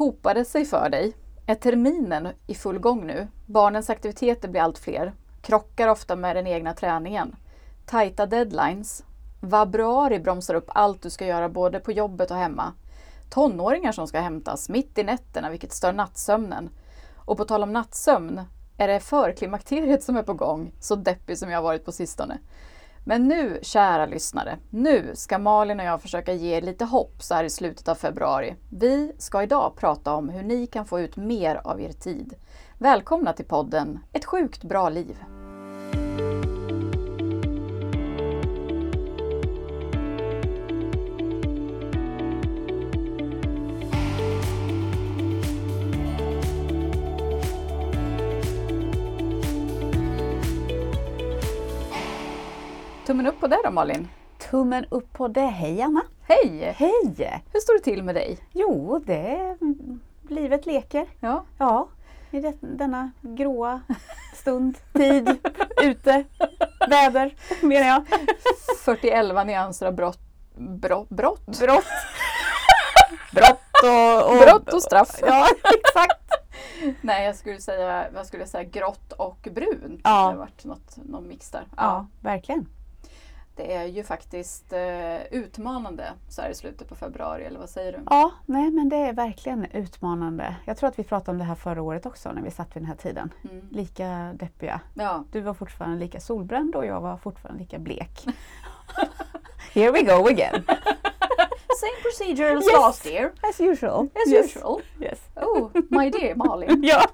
Hopar det sig för dig? Är terminen i full gång nu? Barnens aktiviteter blir allt fler. Krockar ofta med den egna träningen. Tajta deadlines. Vabruari bromsar upp allt du ska göra både på jobbet och hemma. Tonåringar som ska hämtas mitt i nätterna vilket stör nattsömnen. Och på tal om nattsömn, är det förklimakteriet som är på gång? Så deppig som jag har varit på sistone. Men nu, kära lyssnare, nu ska Malin och jag försöka ge er lite hopp så här i slutet av februari. Vi ska idag prata om hur ni kan få ut mer av er tid. Välkomna till podden Ett sjukt bra liv! Tummen upp på det då Malin! Tummen upp på det. Hej Anna! Hej! Hej! Hur står det till med dig? Jo, det livet leker. Ja, Ja, i det, denna gråa stund, tid, ute, väder menar jag. 41 nyanser av brott. Brott? Brott, Brott. Brott och, och, brott och straff. Ja, exakt. Nej, jag skulle säga, vad skulle jag säga, grått och brunt. Ja. Det har varit något, någon mix där. Ja, verkligen. Det är ju faktiskt eh, utmanande så här i slutet på februari, eller vad säger du? Ja, nej men det är verkligen utmanande. Jag tror att vi pratade om det här förra året också när vi satt vid den här tiden. Mm. Lika deppiga. Ja, Du var fortfarande lika solbränd och jag var fortfarande lika blek. Here we go again. same procedure as Yes. last year. As usual. As Yes. usual. Yes. Oh, my dear Malin. Ja,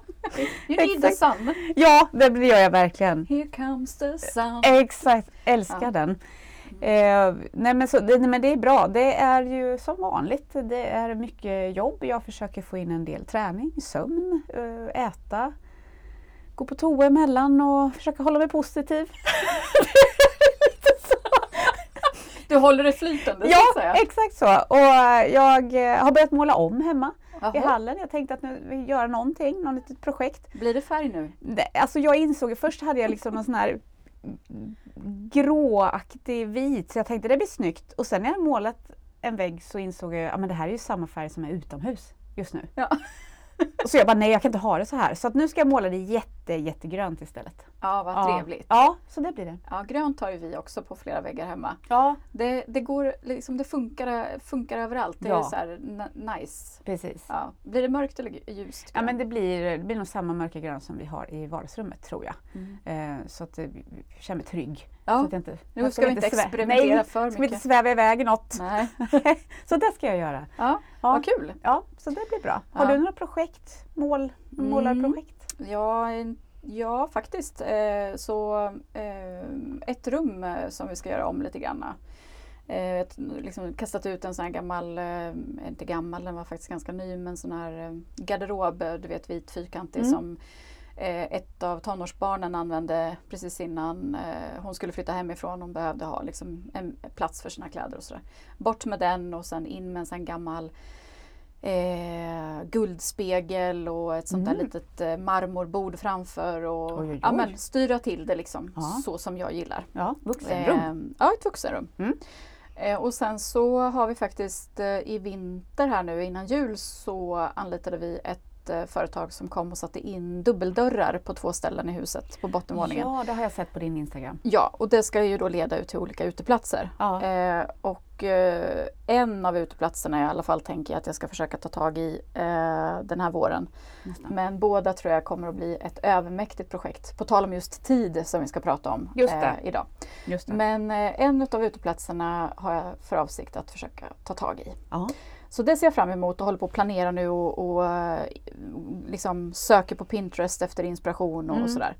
You need the sun. ja, det gör jag verkligen. Here comes the sun. Exakt, älskar Ja. den. Eh, nej, men så, det, nej men det är bra. Det är ju som vanligt. Det är mycket jobb. Jag försöker få in en del träning, sömn, eh, äta, gå på toa emellan och försöka hålla mig positiv. Du håller det flytande så ja, säga. exakt så. Och eh, jag eh, har börjat måla om hemma i Jaha. hallen. Jag tänkte att nu vill jag göra någonting, något litet projekt. Blir det färg nu? Alltså jag insåg, först hade jag liksom någon sån här gråaktig vit, så jag tänkte det blir snyggt. Och sen när jag målat en vägg så insåg jag att det här är ju samma färg som är utomhus just nu. Ja. Så jag bara, nej jag kan inte ha det så här. Så nu ska jag måla det jätte, jättegrönt istället. Ja, vad ja. trevligt. Ja, så det blir det. Ja, grönt har ju vi också på flera väggar hemma. Ja, Det, det går liksom, det funkar, funkar överallt. Det är Ja. så här nice. precis. Ja. Blir det mörkt eller ljust? Ja men det blir, det blir nog samma mörka grönt som vi har i vardagsrummet tror jag. Mm. Eh, så att eh, jag känner mig trygg. Ja. Så att jag inte, Nu jag ska vi inte experimentera Nej, för ska vi inte mycket. sväva iväg i något. Nej. så det ska jag göra. Ja, Ja. vad kul. Ja, så det blir bra. Har Ja. du några projekt, mål, Mm. målarprojekt? Ja, en- ja faktiskt. Eh, så eh, ett rum eh, som vi ska göra om lite grann. Ett, liksom kastat ut en sån här gammal, inte gammal, den var faktiskt ganska ny, men sån här garderob, du vet vit fyrkantig Mm. som ett av tonårsbarnen använde precis innan hon skulle flytta hemifrån. Hon behövde ha liksom, en plats för sina kläder och sådär. Bort med den och sen in med en sån gammal eh, guldspegel och ett sånt där Mm. litet eh, marmorbord framför och Oj, oj, Ja, oj. men, styra till det liksom Ja. så som jag gillar. Ja, vuxenrum. Eh, ja, ett vuxenrum. Mm. Eh, och sen så har vi faktiskt eh, i vinter här nu innan jul så anlitade vi ett eh, företag som kom och satte in dubbeldörrar på två ställen i huset på bottenvåningen. Ja, det har jag sett på din Instagram. Ja, och det ska ju då leda ut till olika uteplatser. Ja. Eh, och eh, en av uteplatserna i alla fall tänker jag att jag ska försöka ta tag i eh, den här våren. Nästan. Men båda tror jag kommer att bli ett övermäktigt projekt. På tal om just tid som vi ska prata om Just det. eh, idag. Men eh, en av uteplatserna har jag för avsikt att försöka ta tag i. Ja. Så det ser jag fram emot och håller på att planera nu och, och eh, liksom söker på Pinterest efter inspiration och Mm. sådär.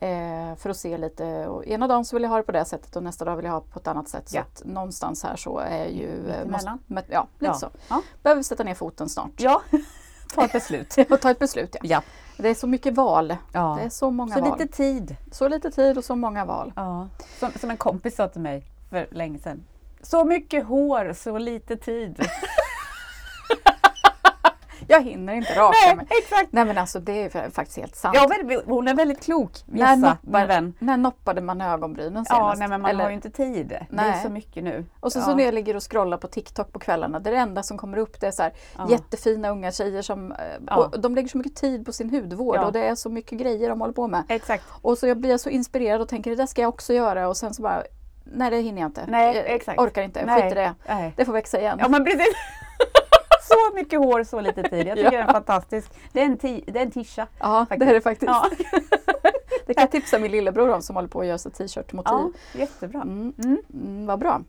Eh, för att se lite. Och ena dagen så vill jag ha det på det sättet och nästa dag vill jag ha det på ett annat sätt. Ja. Så att någonstans här så är ju... eh, Mittemellan. med, ja, lite Ja. så. Ja. Behöver sätta ner foten snart. ja, ta ett beslut. och ta ett beslut. Ja. Ja. Det är så mycket val. ja. Det är så många Så val. lite tid. Så lite tid och så många val. Ja. Som, som en kompis sa till mig för länge sedan. Så mycket hår, så lite tid. Jag hinner inte raka Nej, mig. exakt. Nej men alltså det är faktiskt helt sant. Ja, men hon är väldigt klok, när, Jessa, noppar, min vän. när noppade man ögonbrynen Ja, senast? nej, men man Eller- har ju inte tid. Det är Nej. så mycket nu. Och så, ja. så när jag ligger och scrollar på TikTok på kvällarna, det är det enda som kommer upp det är så här, Ja. jättefina unga tjejer som eh, Ja. och de lägger så mycket tid på sin hudvård Ja. och det är så mycket grejer de håller på med. Exakt. Och så jag blir så inspirerad och tänker det där ska jag också göra och sen så bara Nej det hinner jag inte. Nej, jag orkar inte, Nej. skit i det. Nej. Det får växa igen. Ja men precis. Så mycket hår, så lite tid. Jag tycker Ja. är fantastisk. Det är en, ti- det är en tisha. Ja, det faktiskt. är det faktiskt. Ja. Det kan jag tipsa min lillebror om som håller på att göra t-shirt-motiv. ja, jättebra. Mm, Mm. mm, vad bra.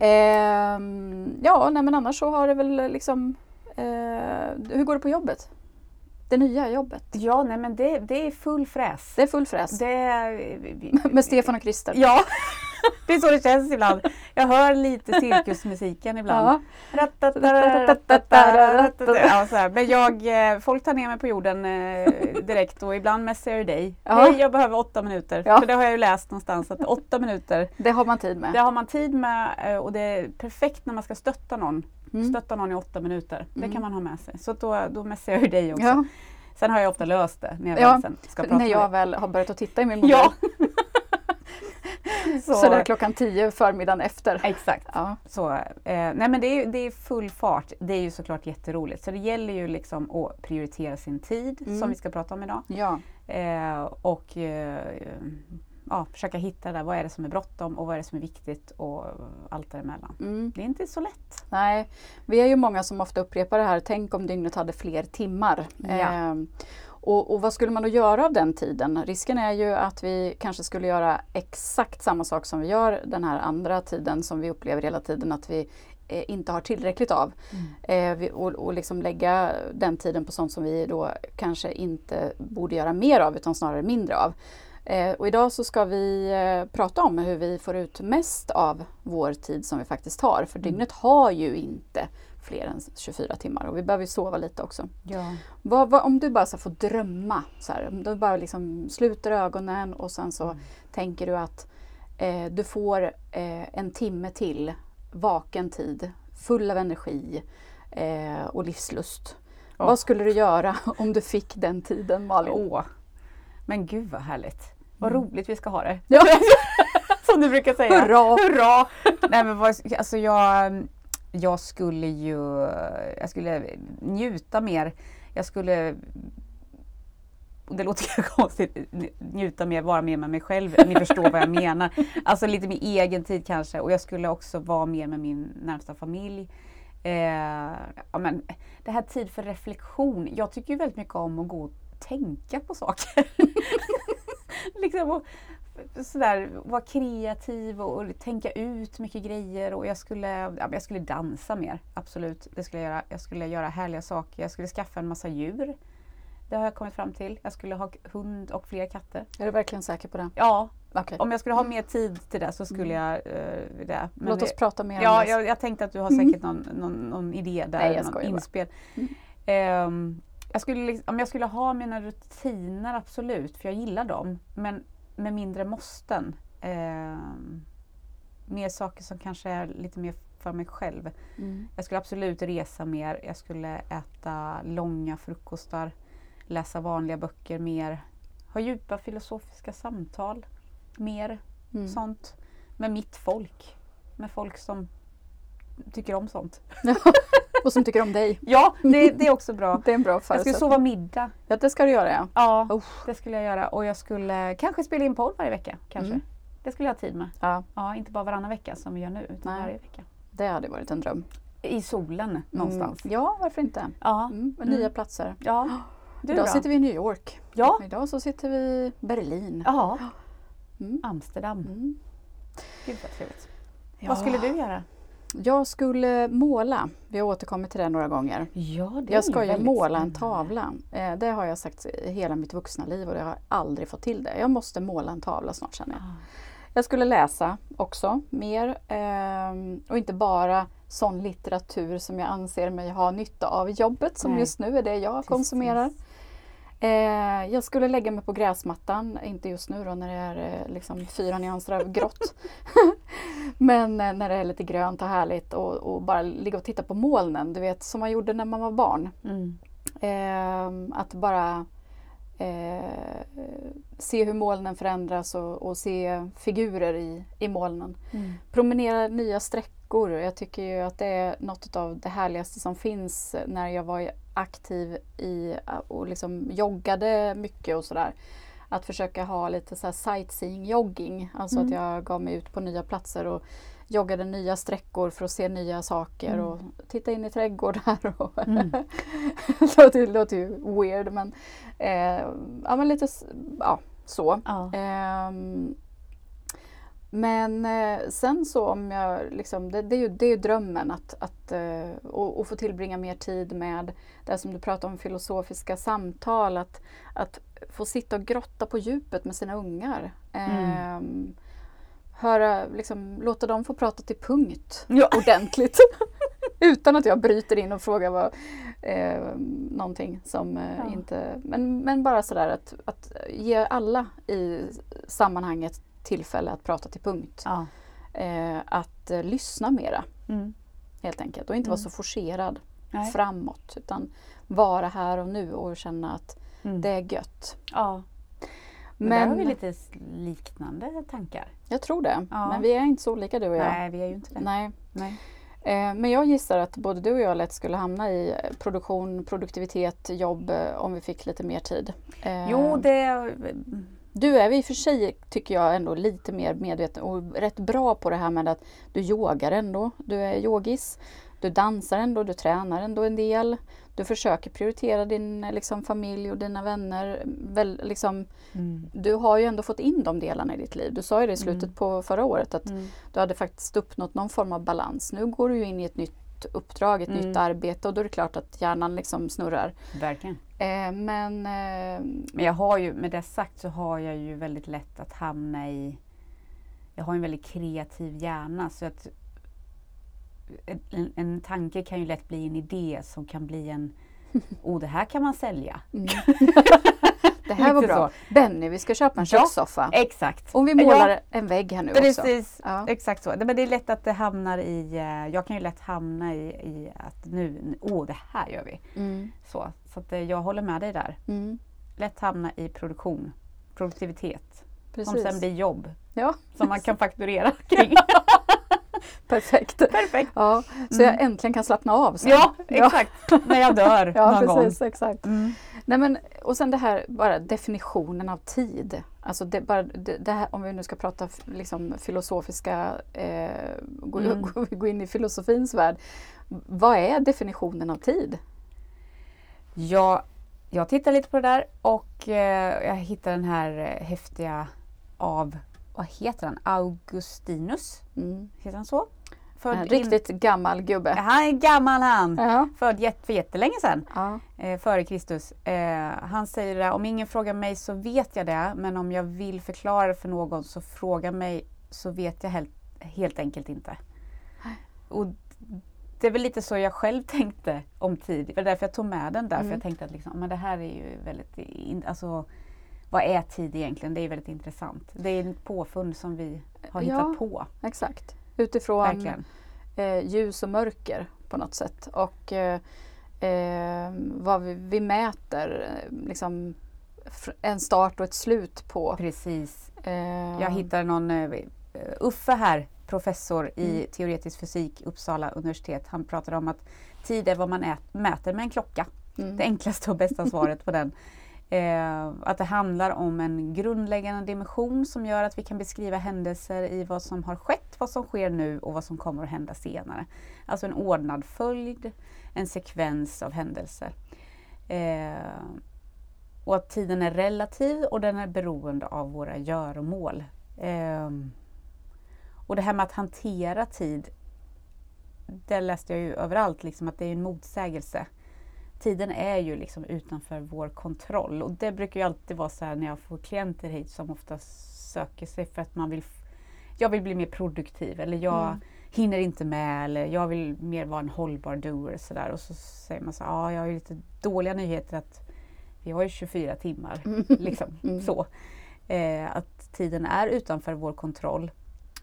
Ehm, ja, nej, men annars så har det väl liksom... Eh, hur går det på jobbet? Det nya jobbet? Ja, nej men det, det är full fräs. Det är full fräs. Det är... Med Stefan och Christer. Ja, det är så det känns ibland. Jag hör lite cirkusmusiken ibland. Ja. Ja, så här. Men jag, eh, folk tar ner mig på jorden eh, direkt och ibland messar jag dig. Ja. Hej, jag behöver åtta minuter. Ja. För det har jag ju läst någonstans att åtta minuter, Det har man tid med. det har man tid med eh, och det är perfekt när man ska stötta någon. Mm. Stötta någon i åtta minuter. Det Mm. kan man ha med sig. Så då, då messar jag ju dig också. Ja. Sen har jag ofta löst det när jag Ja, väl ska prata När jag väl har börjat att titta i min mobil. Ja. Så, där klockan tio förmiddagen efter. Exakt. Ja. Så, eh, nej men det är, det är full fart. Det är ju såklart jätteroligt. Så det gäller ju liksom att prioritera sin tid Mm. som vi ska prata om idag. ja. Eh, och eh, ja, försöka hitta där, vad är det som är bråttom och vad är det som är viktigt och allt däremellan. Mm. Det är inte så lätt. Nej, vi är ju många som ofta upprepar det här. Tänk om dygnet hade fler timmar. Ja. Ehm, och, och vad skulle man då göra av den tiden? Risken är ju att vi kanske skulle göra exakt samma sak som vi gör den här andra tiden som vi upplever hela tiden att vi eh, inte har tillräckligt av. Eh, vi, och, och liksom lägga den tiden på sånt som vi då kanske inte borde göra mer av utan snarare mindre av. Eh, och idag så ska vi eh, prata om hur vi får ut mest av vår tid som vi faktiskt har. För dygnet har ju inte fler än 24 timmar och vi behöver ju sova lite också. Ja. Vad, vad, om du bara så får drömma, så här, om du bara liksom sluter ögonen och sen så tänker du att eh, du får eh, en timme till vaken tid, full av energi eh, och livslust. Åh. Vad skulle du göra om du fick den tiden Malin? Åh. Men gud vad härligt. Vad Mm. roligt vi ska ha det. Ja. Som du brukar säga. Hurra! Hurra! Nej, men vad, alltså jag, jag skulle ju jag skulle njuta mer. Jag skulle det låter kanske konstigt, njuta mer, vara mer med mig själv. Ni förstår vad jag menar. Alltså lite mer egen tid kanske. Och jag skulle också vara mer med min närmsta familj. Eh, ja, men, det här tid för reflektion. Jag tycker ju väldigt mycket om att gå och tänka på saker. liksom och, sådär, vara kreativ och, och tänka ut mycket grejer. Och jag skulle, ja, jag skulle dansa mer, absolut. Det skulle jag göra. Jag skulle göra härliga saker. Jag skulle skaffa en massa djur. Det har jag kommit fram till. Jag skulle ha hund och fler katter. Är du verkligen säker på det? Ja, Okej. om jag skulle ha mer tid till det så skulle jag eh, det. Men Låt oss det- prata mer Ja, om det. jag, jag tänkte att du har säkert någon, någon, någon idé där, Nej, någon inspel. Mm. Ehm, jag skulle, liksom- om jag skulle ha mina rutiner, absolut, för jag gillar dem. Men med mindre måsten. Ehm, mer saker som kanske är lite mer för mig själv. Mm. Jag skulle absolut resa mer. Jag skulle äta långa frukostar. Läsa vanliga böcker mer. Ha djupa filosofiska samtal. Mer Mm. sånt. Med mitt folk. Med folk som tycker om sånt. Och som tycker om dig. Ja, det, det är också bra. Det är en bra Jag skulle sova middag. Ja, det ska du göra ja. Ja, Usch. det skulle jag göra. Och jag skulle kanske spela in podd varje vecka. Kanske. Mm. Det skulle jag ha tid med. ja. Ja, inte bara varannan vecka som vi gör nu, utan Nej. varje vecka. Det hade varit en dröm. I solen någonstans. Mm. Ja, varför inte? Ja. Mm. Mm. Nya platser. ja. Du Idag då? sitter vi i New York. Ja. Idag så sitter vi i Berlin. ja. Mm. Amsterdam. Mm. Gud vad trevligt. Ja. Vad skulle du göra? Jag skulle måla. Vi har återkommit till det några gånger. Ja, det Jag ska ju måla en tavla. Eh, det har jag sagt hela mitt vuxna liv och jag har aldrig fått till det. Jag måste måla en tavla snart känner jag. Jag skulle läsa också mer ehm, och inte bara sån litteratur som jag anser mig ha nytta av i jobbet som Nej. just nu är det jag Precis. konsumerar. Eh, jag skulle lägga mig på gräsmattan, inte just nu då när det är eh, liksom fyra nyanser av grått. Men eh, när det är lite grönt och härligt och, och, bara ligga och titta på molnen, du vet som man gjorde när man var barn. Mm. Eh, att bara eh, se hur molnen förändras och, och, se figurer i, i molnen. Mm. Promenera nya sträckor. Jag tycker ju att det är något av det härligaste som finns när jag var aktiv i och liksom joggade mycket och sådär. Att försöka ha lite så sightseeing-jogging. Alltså mm. att jag gav mig ut på nya platser och joggade nya sträckor för att se nya saker mm. och titta in i trädgårdar. Och mm. det låter ju weird men, eh, ja, men lite ja, så. Ja. Eh, men eh, sen så om jag liksom, det, det, är ju, det är ju drömmen att, att eh, och, och, få tillbringa mer tid med det som du pratar om, filosofiska samtal. Att, att få sitta och grotta på djupet med sina ungar. Mm. Ehm, höra, liksom, låta dem få prata till punkt ja. ordentligt. Utan att jag bryter in och frågar vad, eh, någonting som eh, ja. inte... Men, men bara sådär att, att ge alla i sammanhanget tillfälle att prata till punkt. Ja. Eh, att eh, lyssna mera. Mm. Helt enkelt och inte mm. vara så forcerad Nej. framåt utan vara här och nu och känna att mm. det är gött. Ja. Men, men där har vi lite liknande tankar. Jag tror det. Ja. Men vi är inte så olika du och jag. Nej, vi är ju inte det. Nej. Nej. Eh, men jag gissar att både du och jag lätt skulle hamna i produktion, produktivitet, jobb eh, om vi fick lite mer tid. Eh, jo, det... Du är i och för sig, tycker jag, ändå lite mer medveten och rätt bra på det här med att du yogar ändå. Du är yogis. Du dansar ändå, du tränar ändå en del. Du försöker prioritera din liksom, familj och dina vänner. Väl, liksom, mm. Du har ju ändå fått in de delarna i ditt liv. Du sa ju det i slutet mm. på förra året att mm. du hade faktiskt uppnått någon form av balans. Nu går du ju in i ett nytt uppdrag, ett nytt mm. arbete och då är det klart att hjärnan liksom snurrar. Verkligen. Eh, men, eh, men jag har ju, med det sagt så har jag ju väldigt lätt att hamna i jag har en väldigt kreativ hjärna så att en, en tanke kan ju lätt bli en idé som kan bli en Oh, det här kan man sälja. Mm. det här var bra. Så. Benny, vi ska köpa en kökssoffa. Ja, exakt. Om vi målar ja. en vägg här nu Precis, också. Precis, ja. exakt så. Men det är lätt att det hamnar i, eh, jag kan ju lätt hamna i, i att nu, åh oh, det här gör vi. Mm. Så, så att eh, jag håller med dig där. Mm. Lätt hamna i produktion, produktivitet. Precis. Som sen blir jobb. Ja. Som man kan fakturera kring. Perfekt. Perfekt. Ja, så jag mm. äntligen kan slappna av sen. Ja, exakt. Ja. När jag dör ja, någon precis, gång. Exakt. Mm. Nej, men, och sen det här bara definitionen av tid. Alltså det, bara, det, det här, om vi nu ska prata liksom, filosofiska, eh, gå, mm. gå, gå, in i filosofins värld. Vad är definitionen av tid? Ja, jag tittar lite på det där och eh, jag hittade den här eh, häftiga av vad heter han, Augustinus? Mm. Heter han så? Född en riktigt in... gammal gubbe. Han är gammal han! Ja. Född jätt, för jättelänge sedan, ja. eh, före Kristus. Eh, han säger det, om ingen frågar mig så vet jag det, men om jag vill förklara det för någon så fråga mig så vet jag helt, helt enkelt inte. Och det är väl lite så jag själv tänkte om tid. Det var därför jag tog med den där, mm. för jag tänkte att liksom, men det här är ju väldigt, alltså, vad är tid egentligen? Det är väldigt intressant. Det är ett påfund som vi har hittat ja, på. Exakt, utifrån eh, ljus och mörker på något sätt. Och eh, eh, vad vi, vi mäter, eh, liksom en start och ett slut på. Precis. Eh, Jag hittade någon eh, Uffe här, professor i mm. teoretisk fysik, Uppsala universitet. Han pratade om att tid är vad man ät, mäter med en klocka. Mm. Det enklaste och bästa svaret på den. Eh, att det handlar om en grundläggande dimension som gör att vi kan beskriva händelser i vad som har skett, vad som sker nu och vad som kommer att hända senare. Alltså en ordnad följd, en sekvens av händelser. Eh, och att tiden är relativ och den är beroende av våra göromål. Eh, och det här med att hantera tid, det läste jag ju överallt, liksom att det är en motsägelse tiden är ju liksom utanför vår kontroll och det brukar ju alltid vara så här när jag får klienter hit som ofta söker sig för att man vill jag vill bli mer produktiv eller jag mm. hinner inte med eller jag vill mer vara en hållbar doer sådär och så säger man så ja jag har ju lite dåliga nyheter att vi har ju 24 timmar. Mm. Liksom, Mm. så. Eh, att tiden är utanför vår kontroll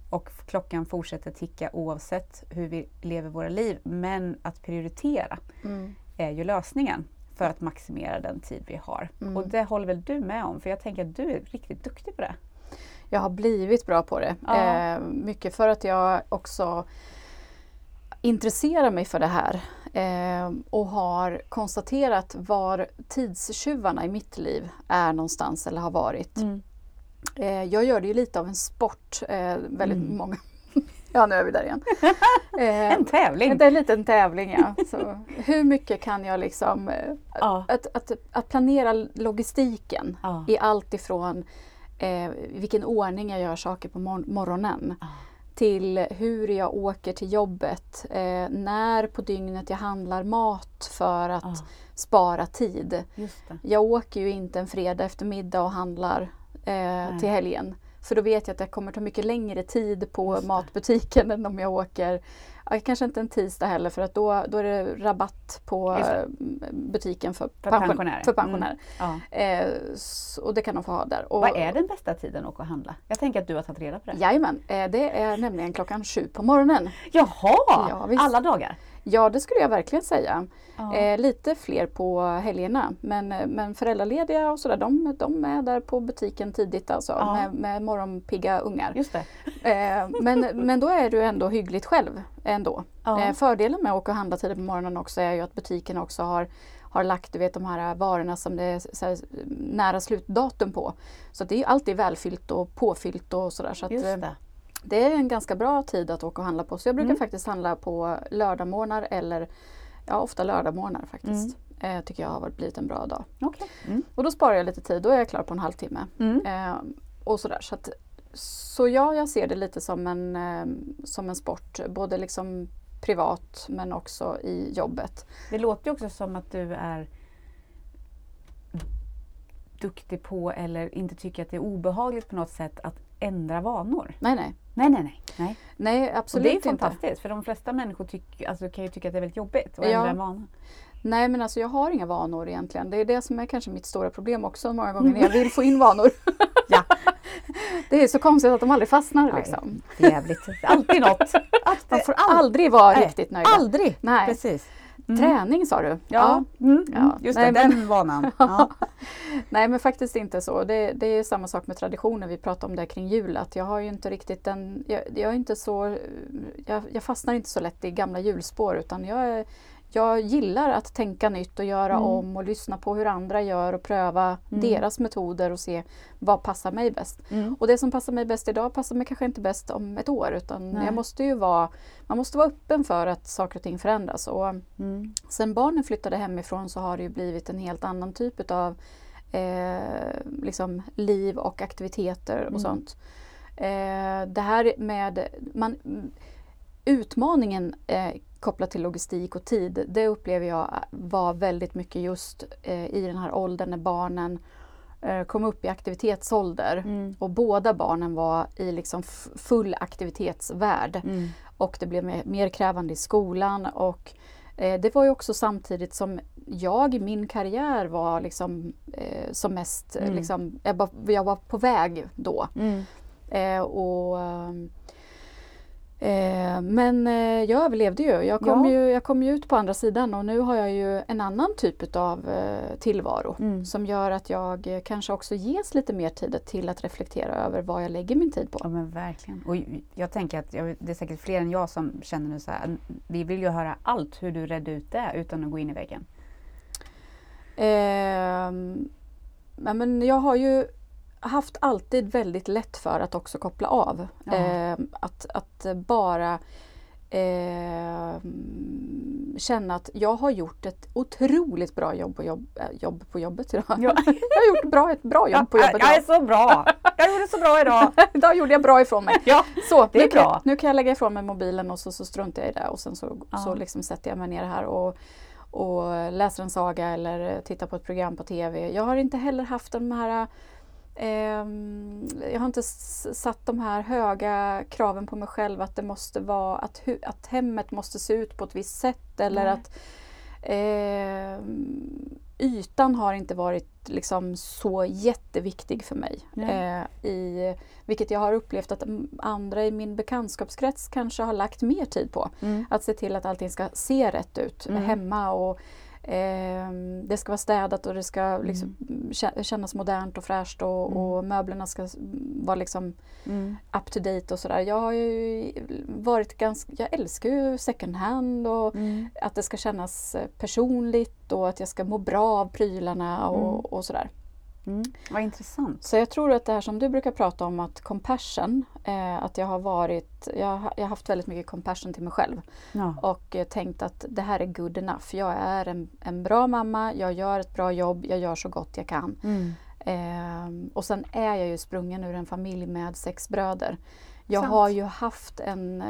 och klockan fortsätter ticka oavsett hur vi lever våra liv. Men att prioritera Mm. är ju lösningen för att maximera den tid vi har. Mm. Och det håller väl du med om? För jag tänker att du är riktigt duktig på det. Jag har blivit bra på det. Ja. Eh, mycket för att jag också intresserar mig för det här eh, och har konstaterat var tidstjuvarna i mitt liv är någonstans eller har varit. Eh, jag gör det ju lite av en sport. Eh, väldigt Mm. många Ja, nu är vi där igen. Eh, En tävling! det är en liten tävling ja. Så, hur mycket kan jag liksom eh, Ja. att, att, att planera logistiken Ja. i allt ifrån eh, vilken ordning jag gör saker på mor- morgonen Ja. till hur jag åker till jobbet, eh, när på dygnet jag handlar mat för att spara tid. Jag åker ju inte en fredag eftermiddag och handlar eh, till helgen. För då vet jag att det kommer ta mycket längre tid på matbutiken än om jag åker ja, Kanske inte en tisdag heller för att då, då är det rabatt på eh, butiken för, För pension- pensionärer. För pensionärer. Ja. Eh, s- och det kan de få ha där. Och, Vad är den bästa tiden att åka och handla? Jag tänker att du har tagit reda på det. Jajamän, eh, det är nämligen klockan sju på morgonen. Jaha! Ja, visst. Alla dagar? Ja, det skulle jag verkligen säga. Ja. Eh, lite fler på helgerna. Men, eh, men föräldralediga och sådär, de, de är där på butiken tidigt alltså Ja. med, med morgonpigga ungar. Just. Eh, men, men då är du ändå hyggligt själv ändå. Ja. Eh, fördelen med att åka och handla tidigt på morgonen också är ju att butiken också har, har lagt du vet, de här varorna som det är nära slutdatum på. Så det är alltid välfyllt och påfyllt och sådär. Så eh, det. det är en ganska bra tid att åka och handla på. Så jag brukar Mm. faktiskt handla på lördagmorgnar eller ja, ofta lördagmorgnar faktiskt. Eh, tycker jag har varit- blivit en bra dag. Okej. Mm. Och då sparar jag lite tid, då är jag klar på en halvtimme. Mm. Eh, och sådär. Så, att, så ja, jag ser det lite som en, eh, som en sport. Både liksom privat men också i jobbet. Det låter ju också som att du är duktig på eller inte tycker att det är obehagligt på något sätt att ändra vanor. Nej, nej. Nej, nej, nej. nej. Nej, absolut det är ju inte. fantastiskt för de flesta människor tyck, alltså, kan ju tycka att det är väldigt jobbigt att Ja. ändra en vana. Nej, men alltså jag har inga vanor egentligen. Det är det som är kanske mitt stora problem också många gånger när jag vill få in vanor. Ja. Det är så konstigt att de aldrig fastnar Nej, liksom. Jävligt. Alltid något. Att Man får aldrig vara Nej, riktigt nöjda. Aldrig! Nej. Precis. Mm. Träning sa du? Ja, mm, Ja. just Nej, det, men- den vanan. Ja. Nej men faktiskt inte så. Det, det är samma sak med traditioner. Vi pratade om det kring jul. Att jag har ju inte riktigt den... Jag, jag är inte så... Jag, jag fastnar inte så lätt i gamla hjulspår utan jag, är- jag gillar att tänka nytt och göra Mm. om och lyssna på hur andra gör och pröva Mm. deras metoder och se vad passar mig bäst. Mm. Och det som passar mig bäst idag passar mig kanske inte bäst om ett år utan Nej. jag måste ju vara, man måste vara öppen för att saker och ting förändras. Och Mm. Sen barnen flyttade hemifrån så har det ju blivit en helt annan typ av eh, liksom liv och aktiviteter och Mm. sånt. Eh, det här med man, utmaningen eh, kopplat till logistik och tid, det upplever jag var väldigt mycket just eh, i den här åldern när barnen eh, kom upp i aktivitetsålder. Mm. Och båda barnen var i liksom full aktivitetsvärld Mm. och det blev mer, mer krävande i skolan. Och eh, det var ju också samtidigt som jag i min karriär var liksom, eh, som mest, Mm. liksom, jag, var, jag var på väg då. Mm. Eh, och, ehm, eh, men eh, jag överlevde ju. Jag kom, Ja. ju. jag kom ju ut på andra sidan och nu har jag ju en annan typ av eh, tillvaro Mm. som gör att jag eh, kanske också ges lite mer tid till att reflektera över vad jag lägger min tid på. Ja men verkligen. Och jag tänker att jag, det är säkert fler än jag som känner nu så här. Vi vill ju höra allt hur du redde ut det utan att gå in i väggen. Ehm, men jag har ju haft alltid väldigt lätt för att också koppla av. Ja. Ehm, att, att bara ehm, känna att jag har gjort ett otroligt bra jobb på, jobb, äh, jobb på jobbet idag. Ja. jag har gjort bra, ett bra jobb på jobbet jag är idag. så bra! Jag gjorde så bra idag! Idag gjorde jag bra ifrån mig. Ja, Så, Det är nu, kan, bra. jag- nu kan jag lägga ifrån mig mobilen och så, så struntar jag i det och sen så, Ja. så liksom sätter jag mig ner här och, och läser en saga eller tittar på ett program på TV. Jag har inte heller haft de här jag har inte satt de här höga kraven på mig själv att det måste vara att, att hemmet måste se ut på ett visst sätt eller Nej. att ehm, ytan har inte varit liksom så jätteviktig för mig. Eh, i, vilket jag har upplevt att andra i min bekantskapskrets kanske har lagt mer tid på. Mm. Att se till att allting ska se rätt ut Mm. hemma och ehm, det ska vara städat och det ska liksom kä- kännas modernt och fräscht och, Mm. och möblerna ska vara liksom Mm. up to date och sådär. Jag har ju varit ganska, jag älskar ju second hand och Mm. att det ska kännas eh, personligt och att jag ska må bra av prylarna och, Mm. och sådär. Mm. Vad intressant. Så jag tror att det här som du brukar prata om att compassion, eh, att jag har varit, jag, jag har haft väldigt mycket compassion till mig själv Ja. och eh, tänkt att det här är good enough. Jag är en, en bra mamma, jag gör ett bra jobb, jag gör så gott jag kan. Mm. Ehm, och sen är jag ju sprungen ur en familj med sex bröder. Jag Sant. har ju haft en,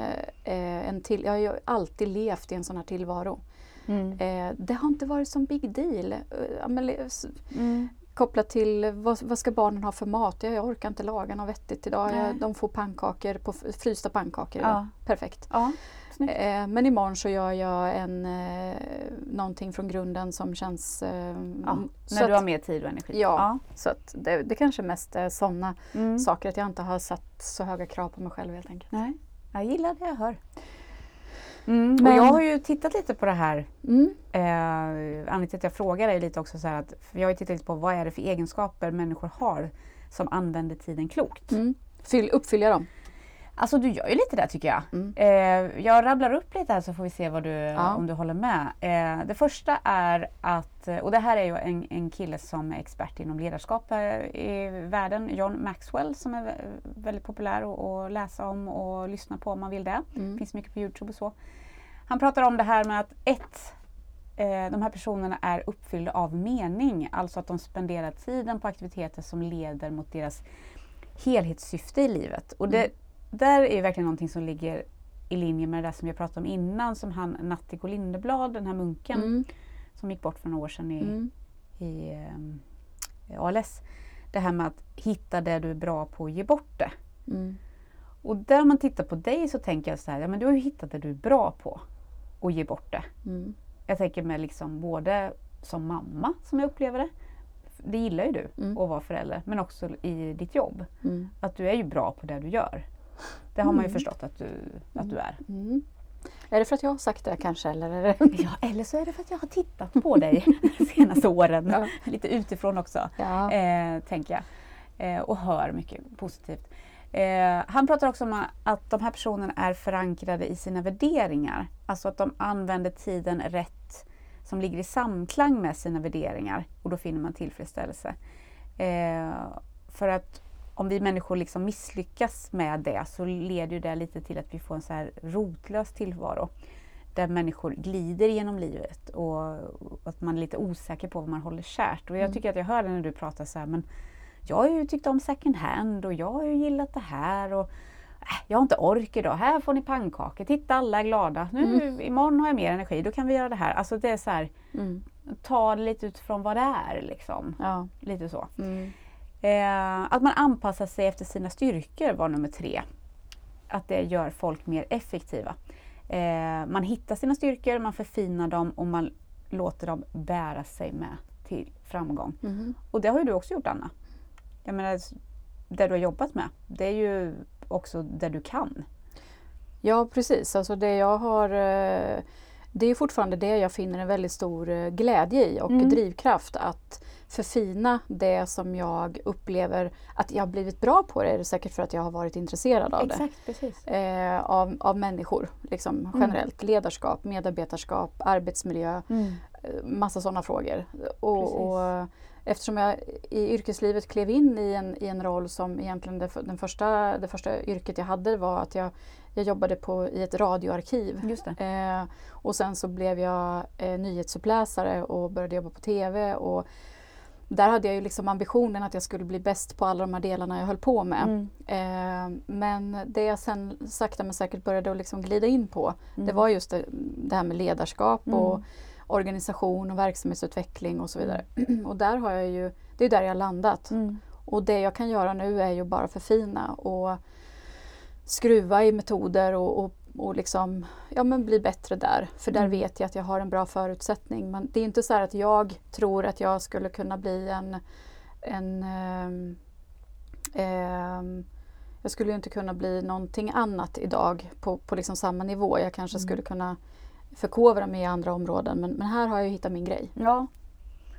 eh, en till, jag har ju alltid levt i en sån här tillvaro. Mm. Eh, det har inte varit som big deal. Eh, Mm. Kopplat till vad, vad ska barnen ha för mat? Ja, jag orkar inte laga något vettigt idag. Nej. De får pannkakor, på, frysta pannkakor idag. Ja. Perfekt. Ja. Eh, men imorgon så gör jag en, eh, någonting från grunden som känns... Eh, Ja. När du att- har mer tid och energi. Ja, så att det, det kanske mest är sådana Mm. saker att jag inte har satt så höga krav på mig själv helt enkelt. Nej, jag gillar det jag hör. Mm. Men- Och jag har ju tittat lite på det här. Mm. Eh, anledningen till att jag frågar dig lite också så att, jag har ju tittat lite på vad är det för egenskaper människor har som använder tiden klokt. Mm. Fyll, uppfylla dem. Alltså du gör ju lite det tycker jag. Mm. Eh, jag rabblar upp lite här så får vi se vad du, Ja. om du håller med. Eh, det första är att, och det här är ju en, en kille som är expert inom ledarskap eh, i världen, John Maxwell som är vä- väldigt populär att- att läsa om och lyssna på om man vill det. Mm. finns mycket på Youtube och så. Han pratar om det här med att ett, eh, de här personerna är uppfyllda av mening, alltså att de spenderar tiden på aktiviteter som leder mot deras helhetssyfte i livet. Och det, Mm. Där är verkligen någonting som ligger i linje med det där som jag pratade om innan, som han Nattiko Lindeblad, den här munken Mm. som gick bort för några år sedan i, Mm. i eh, ALS. Det här med att hitta det du är bra på och ge bort det. Mm. Och där om man tittar på dig så tänker jag så här, ja men du har ju hittat det du är bra på och ge bort det. Mm. Jag tänker med liksom både som mamma som jag upplever det, det gillar ju du Mm. att vara förälder, men också i ditt jobb. Mm. Att du är ju bra på det du gör. Det har man ju Mm. förstått att du, att du är. Mm. Är det för att jag har sagt det kanske? Eller. Ja, eller så är det för att jag har tittat på dig de senaste åren. Ja. Lite utifrån också, Ja. eh, tänker jag. Eh, och hör mycket positivt. Eh, han pratar också om att de här personerna är förankrade i sina värderingar. Alltså att de använder tiden rätt som ligger i samklang med sina värderingar och då finner man tillfredsställelse. Eh, för att om vi människor liksom misslyckas med det så leder det lite till att vi får en så här rotlös tillvaro där människor glider genom livet och att man är lite osäker på vad man håller kärt. Och jag Mm. tycker att jag hör det när du pratar så här, men jag har ju tyckt om second hand och jag har ju gillat det här och äh, jag har inte ork idag, här får ni pannkakor, titta alla är glada, nu imorgon har jag mer energi, då kan vi göra det här. Alltså det är så här, Mm. ta det lite utifrån vad det är liksom. Ja. Lite så. Mm. Eh, att man anpassar sig efter sina styrkor var nummer tre. Att det gör folk mer effektiva. Eh, man hittar sina styrkor, man förfinar dem och man låter dem bära sig med till framgång. Mm. Och det har ju du också gjort Anna. Jag menar, det du har jobbat med, det är ju också det du kan. Ja precis, alltså det jag har eh, Det är fortfarande det jag finner en väldigt stor eh, glädje i och Mm. drivkraft att förfina det som jag upplever att jag har blivit bra på det är det säkert för att jag har varit intresserad av det. Exakt, precis. Eh, av, av människor liksom, Mm. generellt. Ledarskap, medarbetarskap, arbetsmiljö, Mm. eh, massa sådana frågor. Och, och eftersom jag i yrkeslivet klev in i en, i en roll som egentligen det, den första, det första yrket jag hade var att jag, jag jobbade på, i ett radioarkiv. Det. Eh, och sen så blev jag eh, nyhetsuppläsare och började jobba på TV. Och där hade jag ju liksom ambitionen att jag skulle bli bäst på alla de här delarna jag höll på med. Mm. Eh, men det jag sen sakta men säkert började att liksom glida in på det Mm. var just det, det här med ledarskap Mm. och organisation och verksamhetsutveckling och så vidare. och där har jag ju, det är där jag har landat. Mm. Och det jag kan göra nu är ju bara förfina och skruva i metoder och, och och liksom, ja, men bli bättre där. För där Mm. vet jag att jag har en bra förutsättning. Men det är inte så att jag tror att jag skulle kunna bli en, en ehm, ehm, jag skulle ju inte kunna bli någonting annat idag på, på liksom samma nivå. Jag kanske Mm. skulle kunna förkovra mig i andra områden men, men här har jag ju hittat min grej. Ja.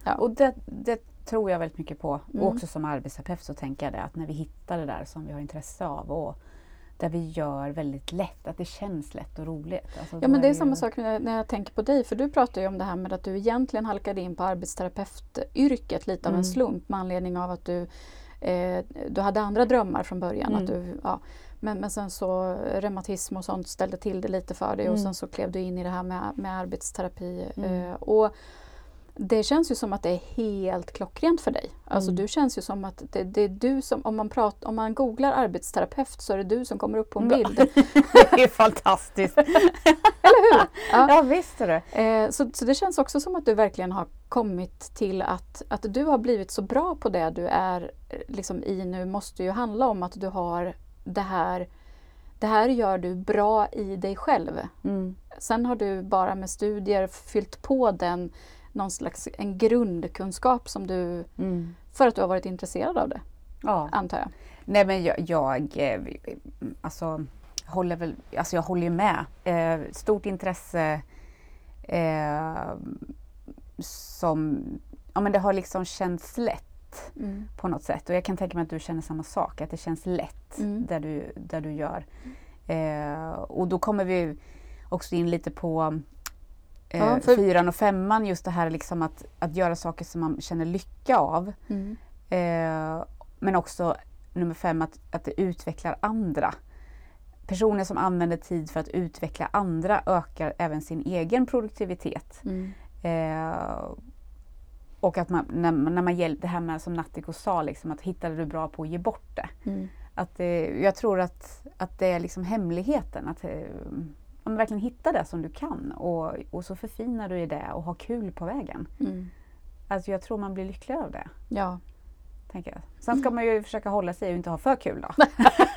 Ja. Och det, det tror jag väldigt mycket på. Mm. Och också som arbetsterapeut så tänker jag det att när vi hittar det där som vi har intresse av och där vi gör väldigt lätt, att det känns lätt och roligt. Alltså, Ja men det är ju- samma sak när, när jag tänker på dig för du pratar ju om det här med att du egentligen halkade in på arbetsterapeutyrket lite av en Mm. slump med anledning av att du, eh, du hade andra drömmar från början. Att Mm. du, ja, men, men sen så reumatism och sånt ställde till det lite för dig och Mm. sen så klev du in i det här med, med arbetsterapi. Mm. Eh, och det känns ju som att det är helt klockrent för dig. Alltså Mm. du känns ju som att det, det är du som, om man, prat, om man googlar arbetsterapeut så är det du som kommer upp på en bild. det är fantastiskt! Ja. ja visst är det. Eh, så, så det känns också som att du verkligen har kommit till att, att du har blivit så bra på det du är eh, liksom, i nu måste ju handla om att du har det här det här gör du bra i dig själv. Mm. Sen har du bara med studier fyllt på den någon slags en grundkunskap som du, Mm. för att du har varit intresserad av det, Ja. antar jag. Nej men jag, jag eh, alltså, håller väl, alltså jag håller ju med. Eh, stort intresse eh, som, ja men det har liksom känts lätt Mm. på något sätt. Och jag kan tänka mig att du känner samma sak, att det känns lätt Mm. där, du, där du gör. Eh, och då kommer vi också in lite på eh, Ja, för- fyran och femman, just det här liksom att, att göra saker som man känner lycka av. Mm. Eh, men också nummer fem, att, att det utvecklar andra. Personer som använder tid för att utveckla andra ökar även sin egen produktivitet. Mm. Eh, och att man, när, man- när man hjälper, det här med som Nattiko sa, liksom, att hittade du bra på att ge bort det. Mm. Att det jag tror att, att det är liksom hemligheten, att eh, man verkligen hittar det som du kan och, och så förfinar du i det och har kul på vägen. Mm. Alltså jag tror man blir lycklig av det. Ja. Tänker jag. Sen ska man ju försöka hålla sig och inte ha för kul då.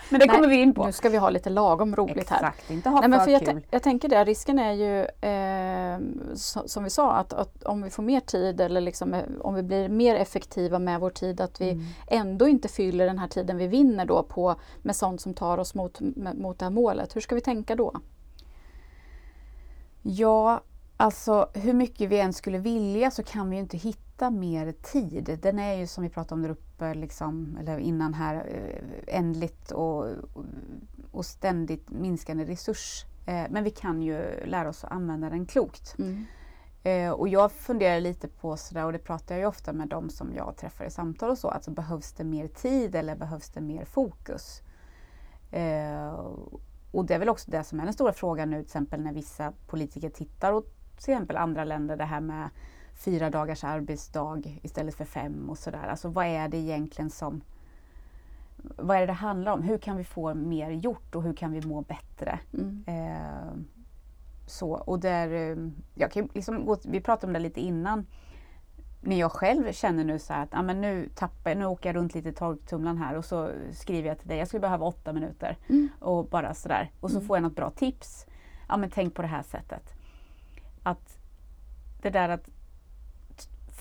Men det Nej, kommer vi in på. Nu ska vi ha lite lagom roligt här. Exakt, inte ha Nej, men för för jag, kul. tä- jag tänker det, risken är ju eh, so- som vi sa att, att om vi får mer tid eller liksom, eh, om vi blir mer effektiva med vår tid att vi Mm. ändå inte fyller den här tiden vi vinner då på med sånt som tar oss mot, mot det här målet. Hur ska vi tänka då? Ja, alltså hur mycket vi än skulle vilja så kan vi ju inte hitta mer tid. Den är ju som vi pratade om där uppe, liksom, eller innan här, eh, ändligt och, och ständigt minskande resurs. Eh, Men vi kan ju lära oss att använda den klokt. Mm. Eh, Och jag funderar lite på sådär, och det pratar jag ju ofta med de som jag träffar i samtal och så, alltså behövs det mer tid eller behövs det mer fokus? Eh, och det är väl också det som är den stora frågan nu, till exempel när vissa politiker tittar åt till exempel andra länder, det här med fyra dagars arbetsdag istället för fem och sådär. Alltså vad är det egentligen som vad är det det handlar om? Hur kan vi få mer gjort och hur kan vi må bättre? Mm. Eh, så, och där, eh, jag kan liksom gå, vi pratade om det lite innan. När jag själv känner nu så här att ah, men nu, tappar, nu åker jag runt lite i torktumlaren här och så skriver jag till dig, jag skulle behöva åtta minuter. Mm. Och bara sådär. Och så Mm. får jag något bra tips. Ja men tänk på det här sättet. Att det där att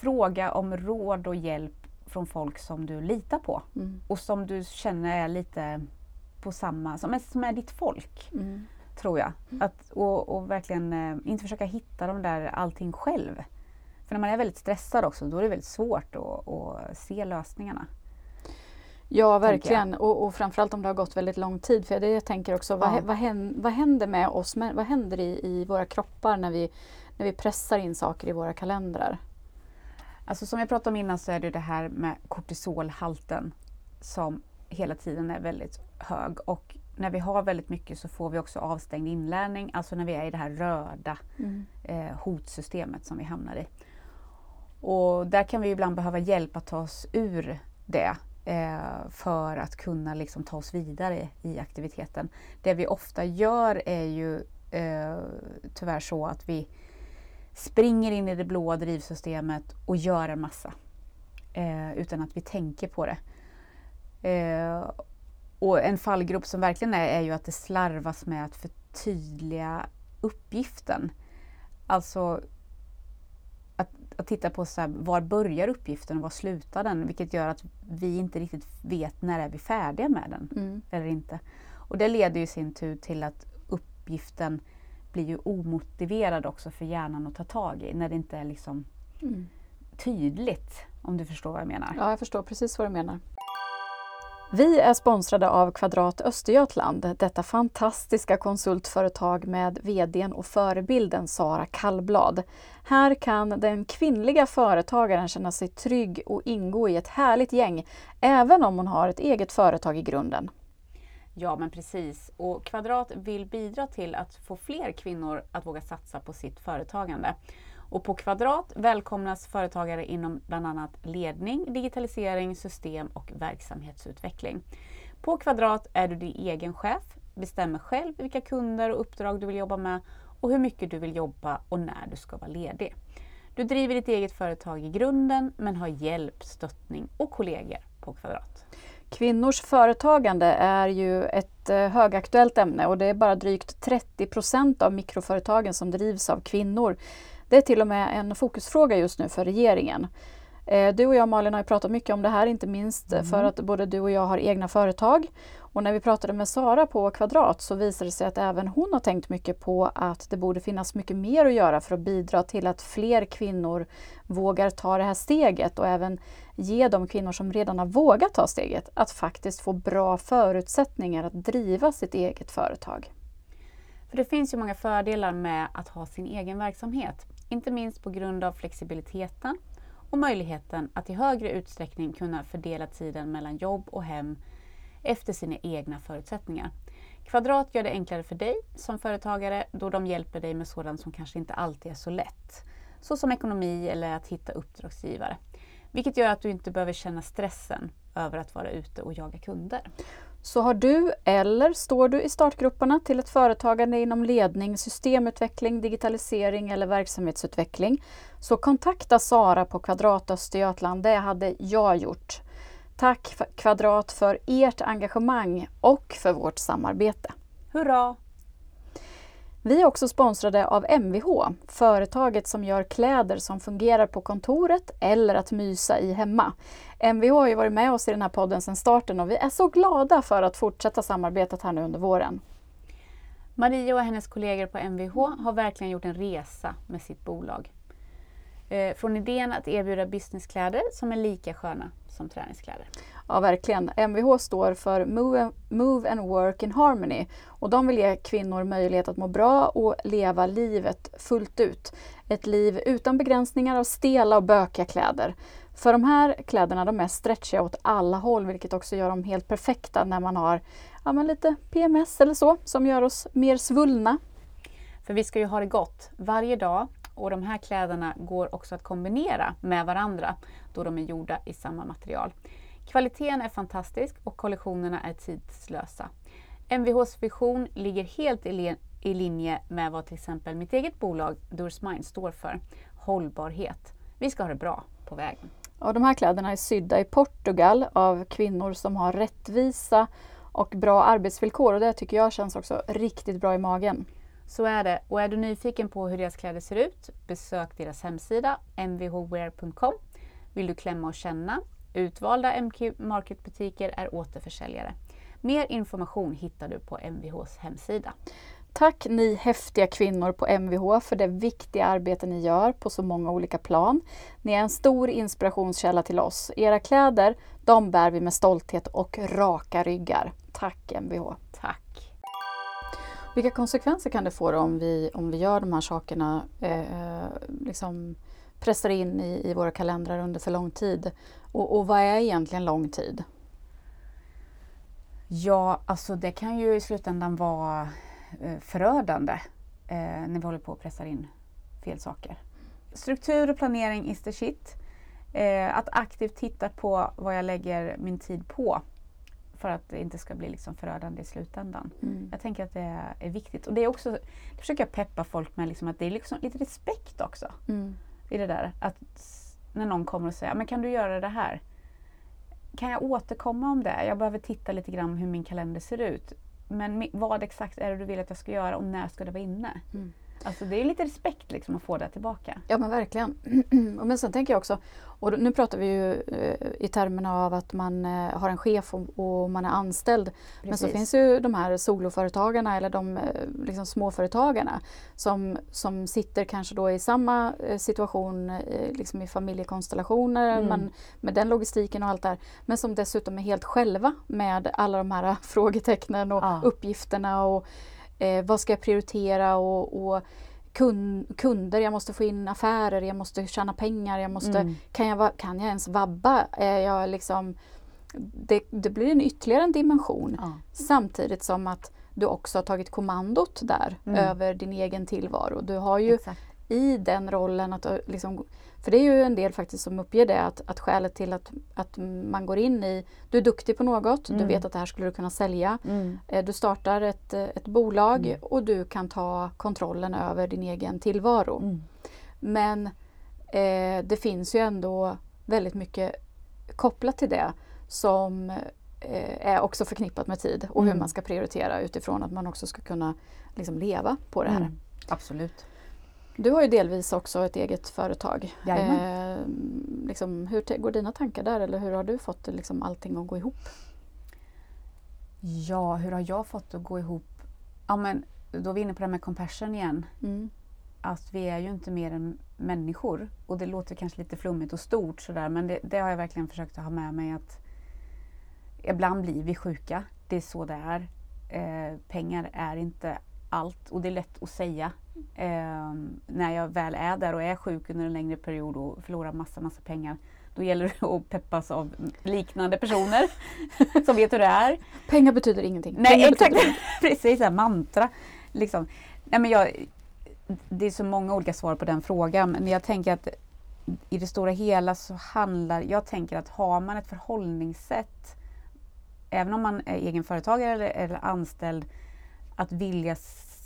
fråga om råd och hjälp från folk som du litar på. Mm. Och som du känner är lite på samma, som är, som är ditt folk Mm. tror jag. Att, och, och verkligen eh, inte försöka hitta de där allting själv. För när man är väldigt stressad också, då är det väldigt svårt att, att se lösningarna. Ja, verkligen. Och, och framförallt om det har gått väldigt lång tid. För det jag tänker också, vad, Ja. hä- vad, händer, vad händer med oss? Vad händer i, i våra kroppar när vi, när vi pressar in saker i våra kalendrar? Alltså som jag pratade om innan så är det det här med kortisolhalten som hela tiden är väldigt hög. Och när vi har väldigt mycket så får vi också avstängd inlärning, alltså när vi är i det här röda Mm. eh, hotsystemet som vi hamnar i. Och där kan vi ibland behöva hjälp att ta oss ur det eh, för att kunna liksom ta oss vidare i aktiviteten. Det vi ofta gör är ju eh, tyvärr så att vi springer in i det blåa drivsystemet och gör en massa eh, utan att vi tänker på det. Eh, och en fallgrop som verkligen är, är ju att det slarvas med att förtydliga uppgiften. Alltså att, titta på så här, var börjar uppgiften och var slutar den? Vilket gör att vi inte riktigt vet när är vi färdiga med den Mm. eller inte. Och det leder ju i sin tur till att uppgiften blir ju omotiverad också för hjärnan att ta tag i när det inte är liksom Mm. tydligt om du förstår vad jag menar. Ja, jag förstår precis vad du menar. Vi är sponsrade av Kvadrat Östergötland, detta fantastiska konsultföretag med VDn och förebilden Sara Kallblad. Här kan den kvinnliga företagaren känna sig trygg och ingå i ett härligt gäng, även om hon har ett eget företag i grunden. Ja men precis och Kvadrat vill bidra till att få fler kvinnor att våga satsa på sitt företagande. Och på Kvadrat välkomnas företagare inom bland annat ledning, digitalisering, system och verksamhetsutveckling. På Kvadrat är du din egen chef, bestämmer själv vilka kunder och uppdrag du vill jobba med och hur mycket du vill jobba och när du ska vara ledig. Du driver ditt eget företag i grunden men har hjälp, stöttning och kollegor på Kvadrat. Kvinnors företagande är ju ett eh, högaktuellt ämne och det är bara drygt 30 procent av mikroföretagen som drivs av kvinnor. Det är till och med en fokusfråga just nu för regeringen. Eh, Du och jag Malin har pratat mycket om det här, inte minst Mm. för att både du och jag har egna företag. Och när vi pratade med Sara på Kvadrat så visade det sig att även hon har tänkt mycket på att det borde finnas mycket mer att göra för att bidra till att fler kvinnor vågar ta det här steget och även ge de kvinnor som redan har vågat ta steget att faktiskt få bra förutsättningar att driva sitt eget företag. För det finns ju många fördelar med att ha sin egen verksamhet. Inte minst på grund av flexibiliteten och möjligheten att i högre utsträckning kunna fördela tiden mellan jobb och hem efter sina egna förutsättningar. Kvadrat gör det enklare för dig som företagare då de hjälper dig med sådant som kanske inte alltid är så lätt. Såsom ekonomi eller att hitta uppdragsgivare. Vilket gör att du inte behöver känna stressen över att vara ute och jaga kunder. Så har du eller står du i startgrupperna till ett företagande inom ledning, systemutveckling, digitalisering eller verksamhetsutveckling så kontakta Sara på Kvadrat Östergötland. Det hade jag gjort. Tack Kvadrat för ert engagemang och för vårt samarbete. Hurra! Vi är också sponsrade av Mvh, företaget som gör kläder som fungerar på kontoret eller att mysa i hemma. Mvh har ju varit med oss i den här podden sedan starten och vi är så glada för att fortsätta samarbetet här nu under våren. Maria och hennes kollegor på Mvh har verkligen gjort en resa med sitt bolag. Eh, från idén att erbjuda businesskläder som är lika sköna som träningskläder. Ja, verkligen. Mvh står för Move, Move and Work in Harmony och de vill ge kvinnor möjlighet att må bra och leva livet fullt ut. Ett liv utan begränsningar av stela och bökiga kläder. För de här kläderna de är stretchiga åt alla håll vilket också gör dem helt perfekta när man har ja, men lite PMS eller så som gör oss mer svullna. För vi ska ju ha det gott varje dag och de här kläderna går också att kombinera med varandra då de är gjorda i samma material. Kvaliteten är fantastisk och kollektionerna är tidslösa. Mvhs vision ligger helt i, li- i linje med vad till exempel mitt eget bolag Doors Mind står för. Hållbarhet. Vi ska ha det bra på vägen. Och de här kläderna är sydda i Portugal av kvinnor som har rättvisa och bra arbetsvillkor och det tycker jag känns också riktigt bra i magen. Så är det. Och är du nyfiken på hur deras kläder ser ut, besök deras hemsida mvhwear.com. Vill du klämma och känna? Utvalda MQ Market-butiker är återförsäljare. Mer information hittar du på Mvhs hemsida. Tack ni häftiga kvinnor på Mvh för det viktiga arbete ni gör på så många olika plan. Ni är en stor inspirationskälla till oss. Era kläder, de bär vi med stolthet och raka ryggar. Tack Mvh! Tack! Vilka konsekvenser kan det få om vi, om vi gör de här sakerna, eh, liksom pressar in i, i våra kalendrar under för lång tid? Och, och vad är egentligen lång tid? Ja, alltså det kan ju i slutändan vara eh, förödande eh, när vi håller på och pressar in fel saker. Struktur och planering is the shit. Eh, att aktivt titta på vad jag lägger min tid på för att det inte ska bli liksom förödande i slutändan. Mm. Jag tänker att det är viktigt. Och det är också, det försöker jag peppa folk med, liksom att det är liksom lite respekt också Mm i det där. Att när någon kommer och säger, men kan du göra det här? Kan jag återkomma om det? Jag behöver titta lite grann hur min kalender ser ut. men vad exakt är det du vill att jag ska göra och när ska det vara inne? Mm. Alltså det är lite respekt liksom att få det tillbaka. Ja men verkligen. Och Men sen tänker jag också, och nu pratar vi ju eh, i termerna av att man eh, har en chef och, man är anställd. Men så Precis. finns ju de här soloföretagarna eller de eh, liksom småföretagarna som, som sitter kanske då i samma situation liksom i familjekonstellationer Mm. men med den logistiken och allt där. Men som dessutom är helt själva med alla de här frågetecknen och Ja. uppgifterna och eh, vad ska jag prioritera och, och kun, kunder, jag måste få in affärer, jag måste tjäna pengar, jag måste, Mm. kan, jag, kan jag ens vabba? Är jag liksom, det, det blir en ytterligare en dimension Ja. samtidigt som att du också har tagit kommandot där Mm. över din egen tillvaro. Du har ju Exakt. i den rollen att du liksom, för det är ju en del faktiskt som uppger det att, att skälet till att, att man går in i, du är duktig på något, du Mm. vet att det här skulle du kunna sälja, Mm. Eh, Du startar ett, eh, ett bolag Mm. och du kan ta kontrollen över din egen tillvaro. Mm. Men eh, det finns ju ändå väldigt mycket kopplat till det som eh, är också förknippat med tid och hur Mm. man ska prioritera utifrån att man också ska kunna liksom, leva på det här. Mm. Absolut. Du har ju delvis också ett eget företag. Eh, liksom, hur går dina tankar där eller hur har du fått liksom, allting att gå ihop? Ja, hur har jag fått att gå ihop? Ja, men då är vi inne på det här med compassion igen. Mm. Att vi är ju inte mer än människor. Och det låter kanske lite flummigt och stort sådär men det, det har jag verkligen försökt att ha med mig att ibland blir vi sjuka. Det är så det är. Eh, pengar är inte allt och det är lätt att säga. Eh, när jag väl är där och är sjuk under en längre period och förlorar massa, massa pengar. Då gäller det att peppas av liknande personer som vet hur det är. Pengar betyder ingenting. Nej Pengar exakt, precis här mantra. Liksom. Nej, men jag, det är så många olika svar på den frågan men jag tänker att i det stora hela så handlar, jag tänker att har man ett förhållningssätt även om man är egenföretagare eller, eller anställd att vilja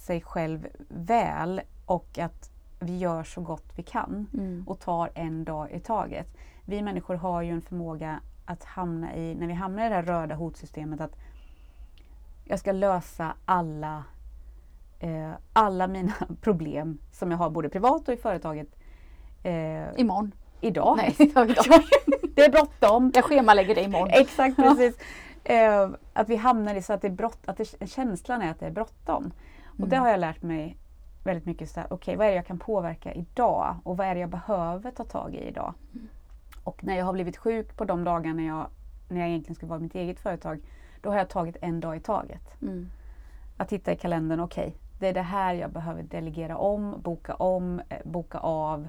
sig själv väl och att vi gör så gott vi kan Mm. och tar en dag i taget. Vi människor har ju en förmåga att hamna i, när vi hamnar i det här röda hotsystemet, att jag ska lösa alla, eh, alla mina problem som jag har både privat och i företaget eh, Imorgon. idag. Nej, idag. det är bråttom. Jag schemalägger det imorgon. Exakt, precis. Eh, att vi hamnar i så att, det är brott, att det, känslan är att det är bråttom. Och Mm. det har jag lärt mig väldigt mycket. så här, Okej, vad är det jag kan påverka idag? Och vad är det jag behöver ta tag i idag? Och när jag har blivit sjuk på de dagar när jag, när jag egentligen skulle vara mitt eget företag, då har jag tagit en dag i taget. Mm. Att titta i kalendern, okej, det är det här jag behöver delegera om, boka om, eh, boka av,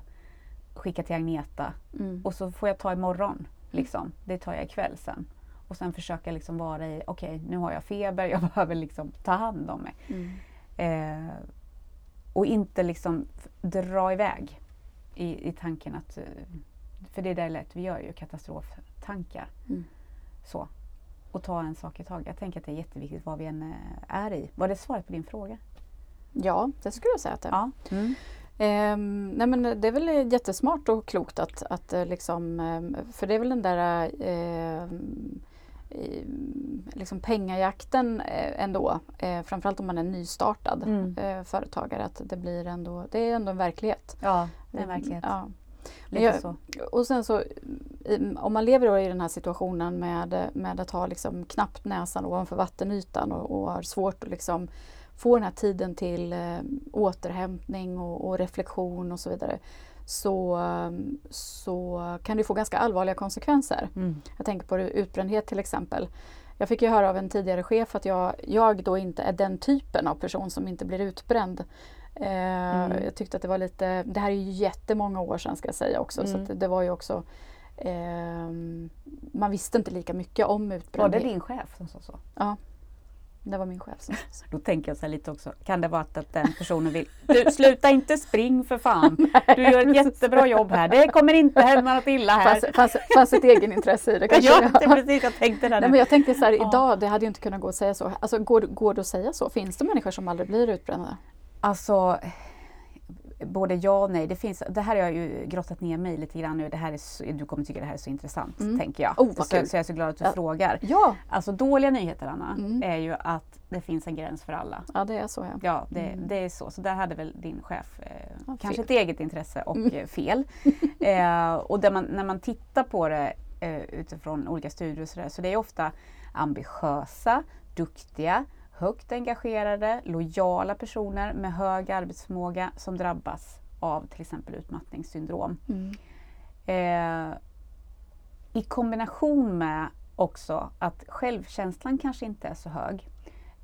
skicka till Agneta. Mm. Och så får jag ta imorgon. Liksom. Det tar jag ikväll sen. Och sen försöka liksom vara i, okej nu har jag feber, jag behöver liksom ta hand om mig. Mm. Eh, och inte liksom dra iväg i, i tanken att, eh, för det är det lätt vi gör ju, katastroftankar. Mm. Så. Och ta en sak i taget. Jag tänker att det är jätteviktigt vad vi än eh, är i. Var det svaret på din fråga? Ja, det skulle jag säga att det är. Ja. Mm. Ehm, nej men det är väl jättesmart och klokt att, att eh, liksom, för det är väl den där ehm, i- liksom pengajakten eh, ändå, eh, framförallt om man är nystartad Mm. eh, företagare, att det blir ändå, det är ändå en verklighet. Ja, det är en verklighet. Ja. Jag-. Och sen så om man lever då i den här situationen med, med att ha liksom knappt näsan ovanför vattenytan och, och har svårt att liksom få den här tiden till eh, återhämtning och, och reflektion och så vidare så, eh, så kan det få ganska allvarliga konsekvenser. Mm. Jag tänker på utbrändhet till exempel. Jag fick ju höra av en tidigare chef att jag, jag då inte är den typen av person som inte blir utbränd. Eh, Mm. Jag tyckte att det var lite, det här är ju jättemånga år sedan ska jag säga också så Mm. att det, var ju också ehm, man visste inte lika mycket om Var utbrändhet. det din chef som sa så? Det var min chef som Då tänker jag så lite också, kan det vara att, den personen vill Du sluta inte spring för fan! Du gör ett jättebra jobb här, det kommer inte hända något illa här. fanns, fanns, fanns ett egenintresse i det kanske. ja, det är precis, jag tänkte det Nej, men jag tänkte så här, idag, det hade ju inte kunnat gå att säga så. Alltså, går, går det att säga så? Finns det människor som aldrig blir utbrända? Alltså, både ja och nej. Det, finns, det här har jag ju grottat ner mig lite grann nu. Det här är så, du kommer tycka det här är så intressant, Mm. tänker jag. Oh, så, kul. så jag är så glad att du Ja. frågar. Ja, Alltså dåliga nyheter, Anna, Mm. är ju att det finns en gräns för alla. ja det är så ja. Ja, det, Mm. det är så. Så där hade väl din chef eh, Ja, kanske fel. ett eget intresse och Mm. eh, fel. eh, och man, när man tittar på det eh, utifrån olika studier och sådär, så det är ofta ambitiösa, duktiga, högt engagerade, lojala personer med hög arbetsförmåga som drabbas av till exempel utmattningssyndrom. Mm. Eh, I kombination med också att självkänslan kanske inte är så hög.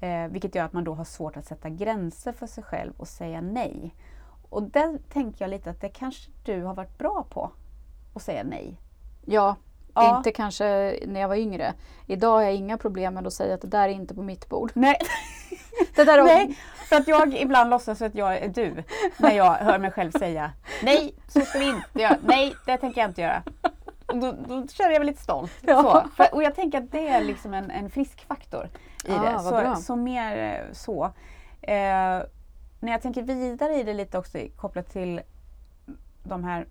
Eh, vilket gör att man då har svårt att sätta gränser för sig själv och säga nej. Och där tänker jag lite att det kanske du har varit bra på. Att säga nej. Ja, Ja. inte kanske när jag var yngre. Idag har jag inga problem med att säga att det där är inte på mitt bord. Nej, Det där nej, för att jag ibland låtsas att jag är du när jag hör mig själv säga nej, så ska vi inte göra. Nej, det tänker jag inte göra. Och Då, då känner jag mig lite stolt. Ja. För, och jag tänker att det är liksom en, en frisk faktor i Ja, det. Så, så mer eh, så. Eh, när jag tänker vidare i det lite också kopplat till de här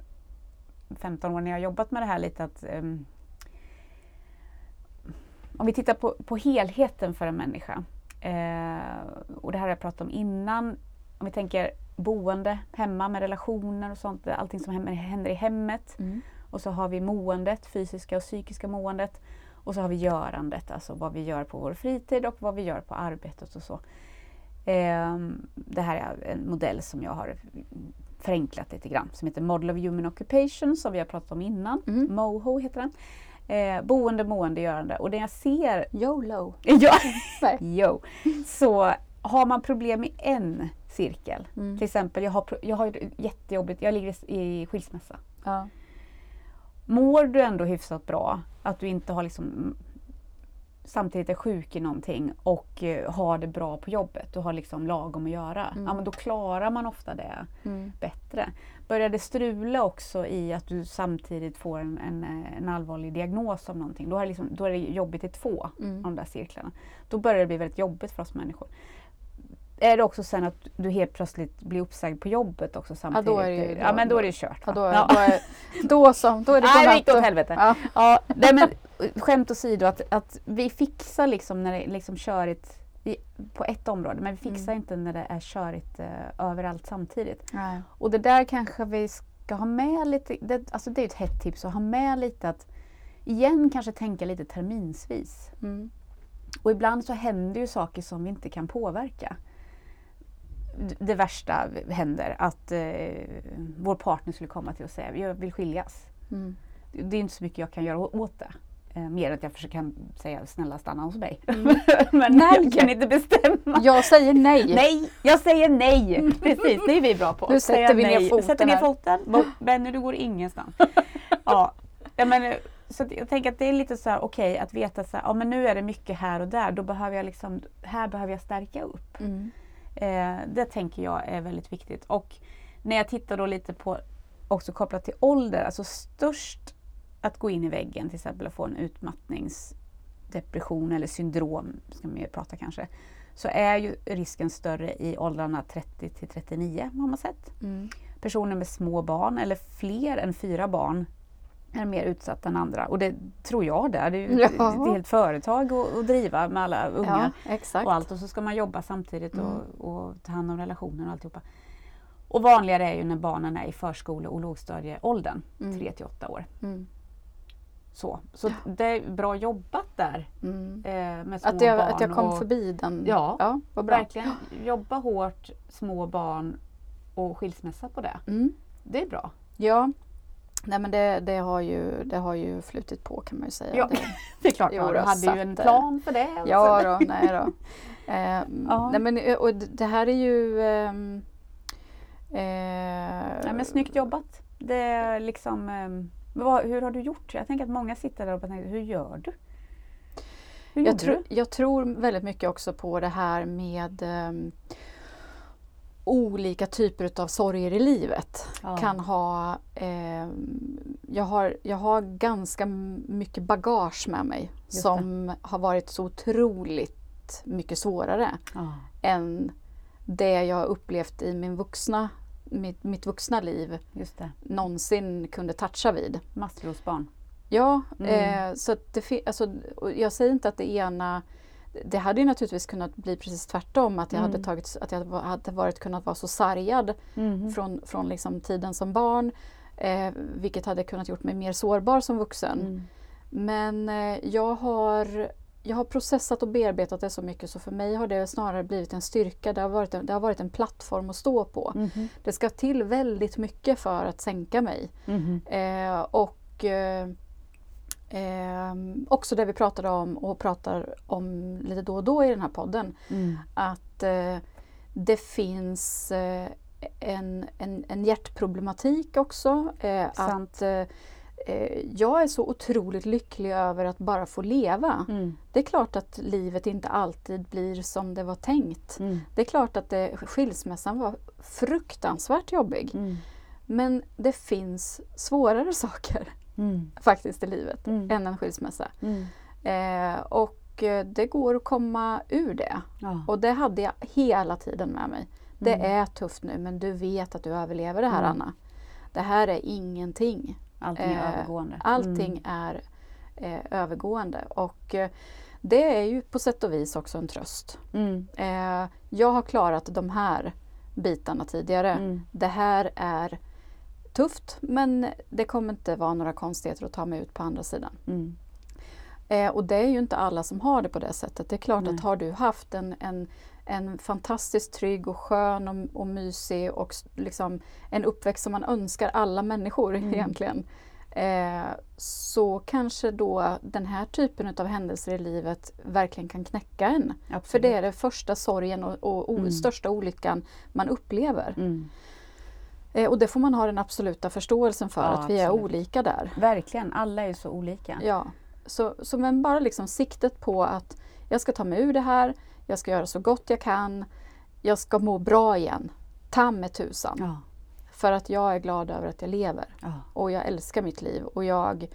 15 åren jag har jobbat med det här lite att ehm, om vi tittar på, på helheten för en människa. Eh, och det här har jag pratat om innan. Om vi tänker boende hemma med relationer och sånt. Allting som händer, i hemmet. Mm. Och så har vi måendet, fysiska och psykiska måendet. Och så har vi görandet, alltså vad vi gör på vår fritid och vad vi gör på arbetet och så. Ehm, det här är en modell som jag har förenklat lite grann som heter Model of Human Occupation som vi har pratat om innan. Mm. MOHO heter den. Eh, boende, mående, görande. Och det jag ser YOLO. Ja, jo. Så har man problem i en cirkel, Mm. till exempel jag har, jag har jättejobbigt, jag ligger i skilsmässa. Ja. Mår du ändå hyfsat bra, att du inte har liksom samtidigt är sjuk i någonting och eh, har det bra på jobbet, du har liksom lagom att göra, Mm. ja men då klarar man ofta det Mm. bättre. Börjar det strula också i att du samtidigt får en, en, eh, en allvarlig diagnos av någonting, då är, det liksom, då är det jobbigt i två av Mm. de där cirklarna. Då börjar det bli väldigt jobbigt för oss människor. Är det också sen att du helt plötsligt blir uppsagd på jobbet också samtidigt? då är det ju- ja men då är det kört. Ja, då, är, Ja. då, är, då, som, då är det Nej, det gick åt helvete. Ja. Ja, nej, men skämt åsido att, att vi fixar liksom när det är liksom körigt i, på ett område men vi fixar Mm. inte när det är körigt eh, överallt samtidigt. Nej. Och det där kanske vi ska ha med lite, det, alltså det är ett hett tips att ha med lite att igen kanske tänka lite terminsvis. Mm. Och ibland så händer ju saker som vi inte kan påverka. Det värsta händer att eh, vår partner skulle komma till och säga jag vill skiljas. Mm. Det är inte så mycket jag kan göra åt det. Eh, mer att jag försöker säga snälla stanna hos mig. Men Mm. Nej. jag kan inte bestämma. Jag säger nej. Nej, jag säger nej! Precis, det är vi bra på. Nu Säga sätter vi ner foten Sätter ner foten. Bo- Benny, du går ingenstans. ja. Ja, men, så jag tänker att det är lite så här okej att veta så här, ja men nu är det mycket här och där. Då behöver jag liksom, här behöver jag stärka upp. Mm. Eh, det tänker jag är väldigt viktigt. Och när jag tittar då lite på, också kopplat till ålder, alltså störst att gå in i väggen till exempel och få en utmattningsdepression eller syndrom, ska man mer prata kanske, så är ju risken större i åldrarna 30 till 39 har man sett. Mm. Personer med små barn eller fler än fyra barn är mer utsatta än andra. Och det tror jag det. Det är ju Ja. ett helt företag att, driva med alla ungar Ja, och allt och så ska man jobba samtidigt Mm. och, och ta hand om relationer och alltihopa. Och vanligare är ju när barnen är i förskole och lågstadieåldern, Mm. 3 till 8 år. Mm. Så, så det är bra jobbat där Mm. eh, med små Att, jag, barn. att jag kom och förbi den. Ja, ja vad bra. Verkligen jobba hårt, små barn och skilsmässa på det. Mm. Det är bra. Ja, nej men det, det, har ju, det har ju flutit på kan man ju säga. Ja. Det, Det är klart, Jo, du hade ju en eh, plan för det. ja då, nej då. Eh, Ja. nej men, eh, och det här är ju... ehm, eh, Nej, men snyggt jobbat. Det är liksom, ehm, vad, hur har du gjort? Jag tänker att många sitter där och tänker, hur gör du? Hur Jag, tro, du? jag tror väldigt mycket också på det här med ehm, olika typer av sorger i livet. Ja. Kan ha, ehm, jag, har, jag har ganska mycket bagage med mig Just som har varit så otroligt mycket svårare Ja. än det jag har upplevt i min vuxna mitt, mitt vuxna liv Just det. någonsin kunde toucha vid. Maslows barn. Ja, Mm. eh, så det, alltså, jag säger inte att det ena det hade ju naturligtvis kunnat bli precis tvärtom, att jag, hade, Mm. tagit, att jag hade varit, kunnat vara så sargad Mhm. från, från liksom tiden som barn, eh, vilket hade kunnat gjort mig mer sårbar som vuxen. Mm. Men eh, jag, har, jag har processat och bearbetat det så mycket så för mig har det snarare blivit en styrka. Det har varit en, det har varit en plattform att stå på. Mhm. Det ska till väldigt mycket för att sänka mig. Mhm. Eh, och eh, ehm, också det vi pratade om och pratar om lite då och då i den här podden. Mm. Att eh, det finns eh, en, en, en hjärtproblematik också. Eh, att eh, eh, jag är så otroligt lycklig över att bara få leva. Mm. Det är klart att livet inte alltid blir som det var tänkt. Mm. Det är klart att det, skilsmässan var fruktansvärt jobbig. Mm. Men det finns svårare saker Mm. faktiskt i livet Mm. än en skilsmässa. Mm. Eh, och eh, det går att komma ur det. Ja. Och det hade jag hela tiden med mig. Det är tufft nu men du vet att du överlever det här. Anna. Det här är ingenting. Allting är Eh, övergående. Allting Mm. är eh, övergående. Och eh, det är ju på sätt och vis också en tröst. Mm. Eh, jag har klarat de här bitarna tidigare. Mm. Det här är tufft men det kommer inte vara några konstigheter att ta mig ut på andra sidan. Mm. Eh, och det är ju inte alla som har det på det sättet. Det är klart Nej. att har du haft en, en, en fantastiskt trygg och skön och, och mysig och liksom en uppväxt som man önskar alla människor Mm. egentligen. Eh, så kanske då den här typen av händelser i livet verkligen kan knäcka en. Absolut. För det är den första sorgen och, och o- Mm. största olyckan man upplever. Mm. Eh, och det får man ha den absoluta förståelsen för Ja, att vi är absolut. olika där. Verkligen, alla är så olika. Ja, så, så men bara liksom siktet på att jag ska ta mig ur det här, jag ska göra så gott jag kan, jag ska må bra igen. Ta med tusan. Ja. För att jag är glad över att jag lever Ja. och jag älskar mitt liv och jag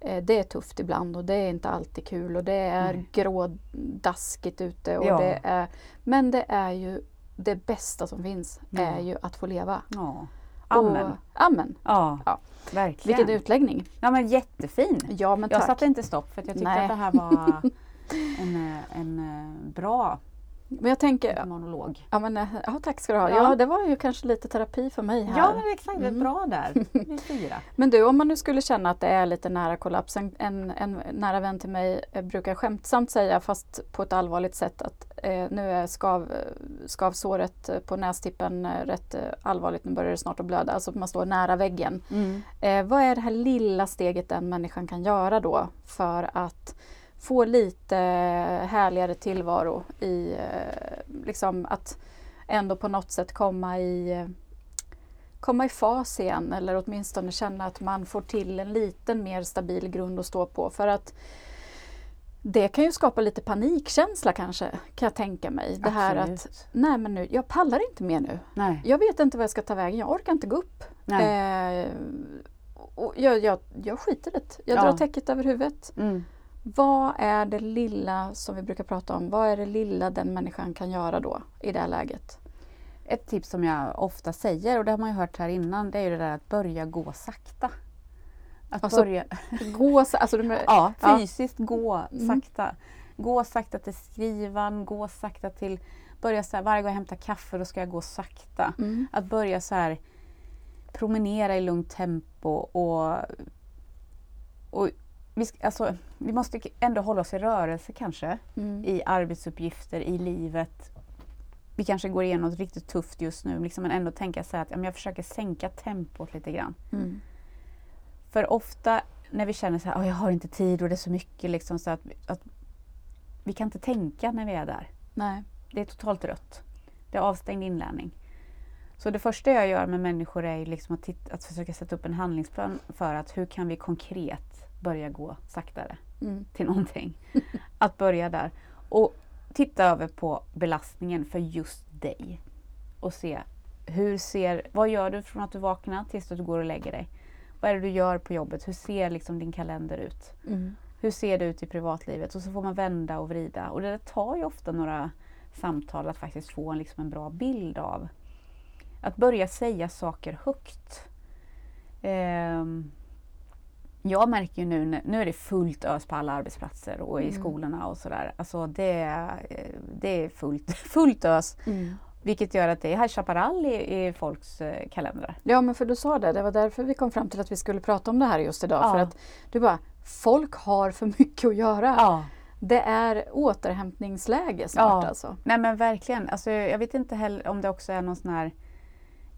eh, det är tufft ibland och det är inte alltid kul och det är Nej. grådaskigt ute. Och Ja. det är, men det är ju det bästa som finns Ja. är ju att få leva. ja. Amen. Och, amen. Ja, Ja. verkligen. Vilken utläggning. Ja men jättefin. Ja men Jag tack. satte inte stopp för att jag tyckte Nej. att det här var en, eh, en eh, bra Men jag tänker, monolog. Ja, men, eh, ja, tack ska du ha. Ja. Ja. det var ju kanske lite terapi för mig här. Ja men exakt, Mm. bra där. Vi fyra. Men du, om man nu skulle känna att det är lite nära kollaps. En, en, en nära vän till mig brukar skämtsamt säga, fast på ett allvarligt sätt, att eh, nu är skav, skavsåret på nästippen eh, rätt allvarligt. Nu börjar det snart att blöda. Alltså man står nära väggen. Mm. Eh, vad är det här lilla steget den människan kan göra då för att få lite härligare tillvaro i eh, liksom att ändå på något sätt komma i eh, komma i fas igen eller åtminstone känna att man får till en liten mer stabil grund att stå på för att det kan ju skapa lite panikkänsla kanske kan jag tänka mig. Det här att Absolut. nej men nu, jag pallar inte mer nu. Nej. Jag vet inte vad jag ska ta vägen, jag orkar inte gå upp. Nej. Eh, och jag, jag, jag skiter i det. Jag Ja. drar täcket över huvudet. Mm. Vad är det lilla som vi brukar prata om? Vad är det lilla den människan kan göra då i det här läget? Ett tips som jag ofta säger och det har man ju hört här innan det är ju det där att börja gå sakta. Att Alltså, börja, Gå, så- alltså, du, ja, ja. fysiskt gå Mm. sakta. Gå sakta till skrivan, gå sakta till Börja så här, varje gång jag hämtar kaffe då ska jag gå sakta. mm, Att börja så här promenera i lugnt tempo och, och vi, alltså, vi måste ändå hålla oss i rörelse kanske mm, i arbetsuppgifter, i livet. Vi kanske går igenom något riktigt tufft just nu liksom, men ändå tänka så här att ja, jag försöker sänka tempot lite grann. mm, För ofta när vi känner så här, "Åh, jag har inte tid och det är så mycket liksom, så att, att vi kan inte tänka när vi är där. nej. Det är totalt rött. Det är avstängd inlärning. Så det första jag gör med människor är liksom att, titta, att försöka sätta upp en handlingsplan för att hur kan vi konkret börja gå saktare Mm, till någonting. Att börja där. Och titta över på belastningen för just dig. Och se hur ser, vad gör du från att du vaknar tills du går och lägger dig? Vad är det du gör på jobbet? Hur ser liksom din kalender ut? mm, Hur ser det ut i privatlivet? Och så får man vända och vrida. Och det tar ju ofta några samtal att faktiskt få en, liksom en bra bild av Att börja säga saker högt. Ehm, jag märker ju nu, nu är det fullt ös på alla arbetsplatser och i Mm. skolorna och sådär. Alltså det, är- det är fullt, fullt ös. Vilket gör att det är High Chaparral i, i folks eh, kalendrar. Ja men för du sa det, det var därför vi kom fram till att vi skulle prata om det här just idag. Ja. För att du bara, folk har för mycket att göra. Ja. Det är återhämtningsläge snart Ja. alltså. Nej men verkligen. Alltså, jag vet inte heller om det också är någon sån här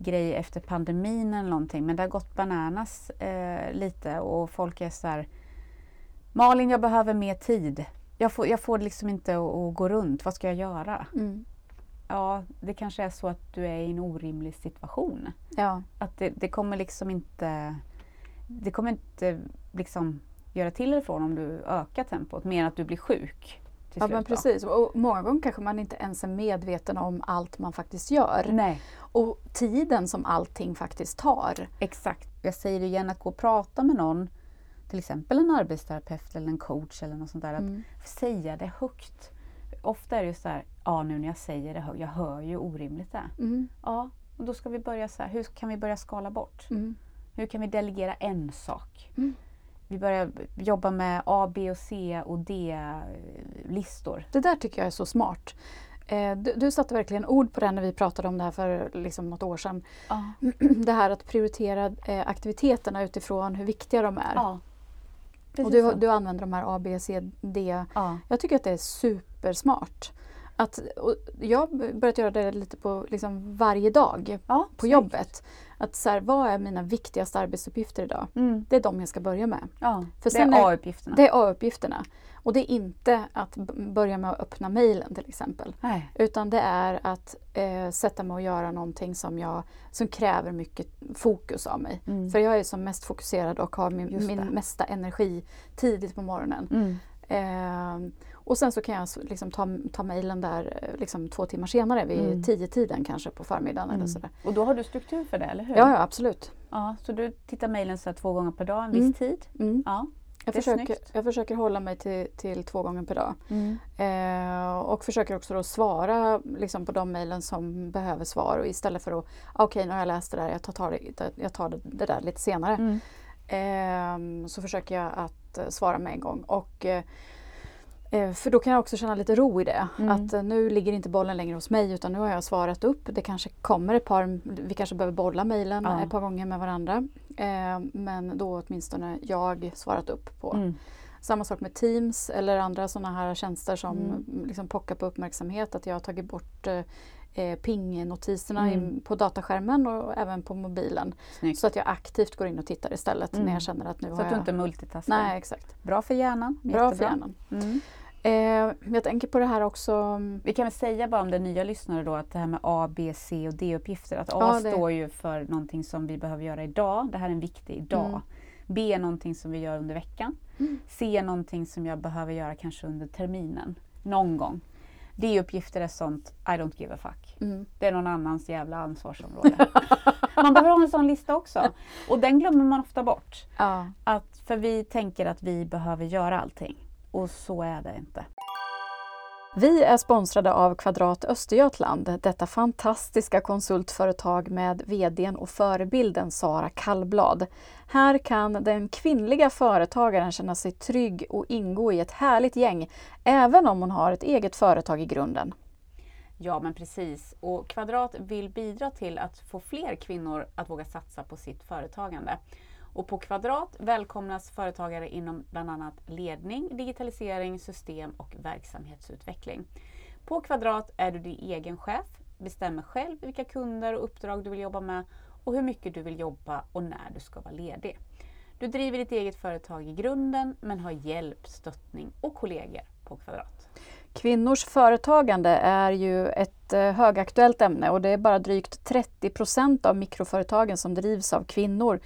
grej efter pandemin eller någonting. Men det har gått bananas eh, lite och folk är så här Malin, jag behöver mer tid. Jag får, jag får liksom inte att, gå runt. Vad ska jag göra? Mm. Ja, det kanske är så att du är i en orimlig situation. Ja. Att det, det kommer liksom inte Det kommer inte liksom göra till eller från om du ökar tempot, mer än att du blir sjuk. Ja men då. precis. Och många gånger kanske man inte ens är medveten om allt man faktiskt gör. Nej, Och tiden som allting faktiskt tar. exakt. Jag säger det igen, att gå och prata med någon, till exempel en arbetsterapeut eller en coach eller något sånt där, att Mm. säga det högt. Ofta är det ju så här, ja nu när jag säger det högt, jag hör ju orimligt det. Mm. Ja, och då ska vi börja så här, hur kan vi börja skala bort? Mm. Hur kan vi delegera en sak? Vi börjar jobba med A, B och C och D-listor. Det där tycker jag är så smart. Eh, Du, du satte verkligen ord på det när vi pratade om det här för liksom något år sedan. Ja. Det här att prioritera eh, aktiviteterna utifrån hur viktiga de är. ja. och du, du använder de här A, B, C, D. ja. Jag tycker att det är supersmart. Att, jag har börjat göra det lite på liksom varje dag på jobbet. Att så här, vad är mina viktigaste arbetsuppgifter idag? Mm. Det är de jag ska börja med. Ja, För det är A-uppgifterna. Det är A-uppgifterna. Och det är inte att börja med att öppna mejlen till exempel. Nej. Utan det är att eh, sätta mig och göra någonting som, jag, som kräver mycket fokus av mig. Mm. För jag är som mest fokuserad och har min, min mesta energi tidigt på morgonen. Mm. Eh, och sen så kan jag liksom ta, ta mejlen där eh, liksom två timmar senare vid Mm. tio tiden kanske på förmiddagen eller Mm. sådär. Och då har du struktur för det, eller hur? Ja, ja absolut. Ja, så du tittar mejlen två gånger per dag, en Mm. viss tid? Mm. Ja. Jag, försöker, jag försöker hålla mig till, till två gånger per dag. Mm. Eh, och försöker också då svara liksom, på de mejlen som behöver svar och istället för att okej nu har jag läst det där, jag tar, det, jag tar det, där lite senare. Mm. Ehm, så försöker jag att eh, svara med en gång. Och, eh, eh, för då kan jag också känna lite ro i det. Mm. Att eh, nu ligger inte bollen längre hos mig utan nu har jag svarat upp. Det kanske kommer ett par, vi kanske behöver bolla mejlen Ja. ett par gånger med varandra. Ehm, men då åtminstone jag svarat upp på. Mm. Samma sak med Teams eller andra sådana här tjänster som Mm. liksom pockar på uppmärksamhet. Att jag har tagit bort eh, eh, ping-notiserna Mm. på dataskärmen och även på mobilen. Snyggt. Så att jag aktivt går in och tittar istället Mm. när jag känner att nu Så har att du jag... inte multitaskar. Nej, exakt. Bra för hjärnan. Bra för Jättebra. hjärnan. Mm. Eh, jag tänker på det här också. Vi kan väl säga bara om det nya lyssnare då att det här med A, B, C och D-uppgifter. Att A Ja, står ju för någonting som vi behöver göra idag. Det här är en viktig idag. Mm. B är någonting som vi gör under veckan. Mm. C är någonting som jag behöver göra kanske under terminen. Någon gång. D-uppgifter är sånt I don't give a fuck. Mm. Det är någon annans jävla ansvarsområde. man behöver ha en sån lista också. Och den glömmer man ofta bort. Ja. Att, för vi tänker att vi behöver göra allting. Och så är det inte. Vi är sponsrade av Kvadrat Östergötland, detta fantastiska konsultföretag med VDn och förebilden Sara Kallblad. Här kan den kvinnliga företagaren känna sig trygg och ingå i ett härligt gäng, även om hon har ett eget företag i grunden. Ja men precis. Och Kvadrat vill bidra till att få fler kvinnor att våga satsa på sitt företagande. Och på Kvadrat välkomnas företagare inom bland annat ledning, digitalisering, system och verksamhetsutveckling. På Kvadrat är du din egen chef, bestämmer själv vilka kunder och uppdrag du vill jobba med och hur mycket du vill jobba och när du ska vara ledig. Du driver ditt eget företag i grunden men har hjälp, stöttning och kollegor på Kvadrat. Kvinnors företagande är ju ett eh, högaktuellt ämne och det är bara drygt 30 procent av mikroföretagen som drivs av kvinnor.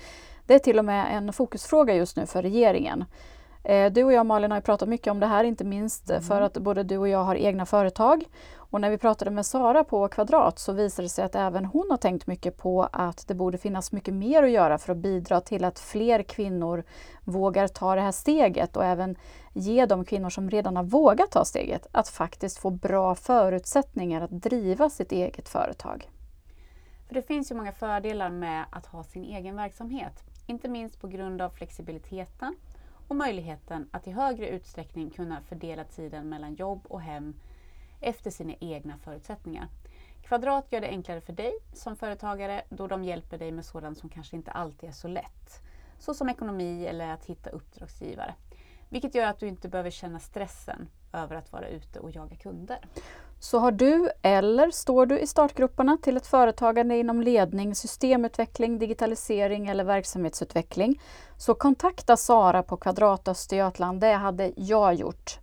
Det är till och med en fokusfråga just nu för regeringen. Eh, Du och jag Malin har pratat mycket om det här, inte minst eh, för att både du och jag har egna företag. Och när vi pratade med Sara på Kvadrat så visade det sig att även hon har tänkt mycket på att det borde finnas mycket mer att göra för att bidra till att fler kvinnor vågar ta det här steget och även ge de kvinnor som redan har vågat ta steget att faktiskt få bra förutsättningar att driva sitt eget företag. För För det finns ju många fördelar med att ha sin egen verksamhet. Inte minst på grund av flexibiliteten och möjligheten att i högre utsträckning kunna fördela tiden mellan jobb och hem efter sina egna förutsättningar. Kvadrat gör det enklare för dig som företagare då de hjälper dig med sådant som kanske inte alltid är så lätt. Såsom ekonomi eller att hitta uppdragsgivare. Vilket gör att du inte behöver känna stressen över att vara ute och jaga kunder. Så har du eller står du i startgrupperna till ett företagande inom ledning, systemutveckling, digitalisering eller verksamhetsutveckling så kontakta Sara på Kvadrat Östergötland. Det hade jag gjort.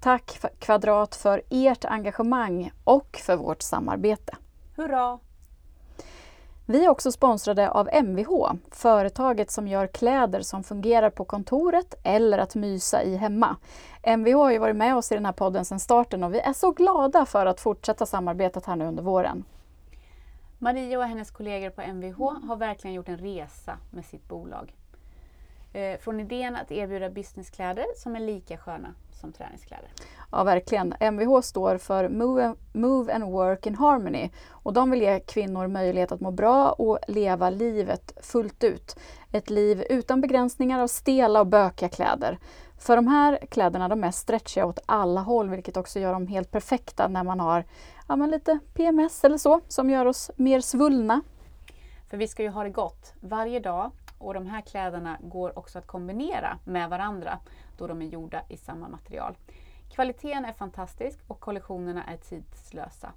Tack Kvadrat för ert engagemang och för vårt samarbete. Hurra! Vi är också sponsrade av Mvh, företaget som gör kläder som fungerar på kontoret eller att mysa i hemma. Mvh har ju varit med oss i den här podden sedan starten och vi är så glada för att fortsätta samarbetet här nu under våren. Maria och hennes kollegor på Mvh har verkligen gjort en resa med sitt bolag. Eh, från idén att erbjuda businesskläder som är lika sköna som träningskläder. Ja, verkligen. Mvh står för Move, Move and Work in Harmony och de vill ge kvinnor möjlighet att må bra och leva livet fullt ut. Ett liv utan begränsningar av stela och bökiga kläder. För de här kläderna de är stretchiga åt alla håll vilket också gör dem helt perfekta när man har ja, men lite PMS eller så som gör oss mer svullna. För vi ska ju ha det gott varje dag och de här kläderna går också att kombinera med varandra då de är gjorda i samma material. Kvaliteten är fantastisk och kollektionerna är tidslösa.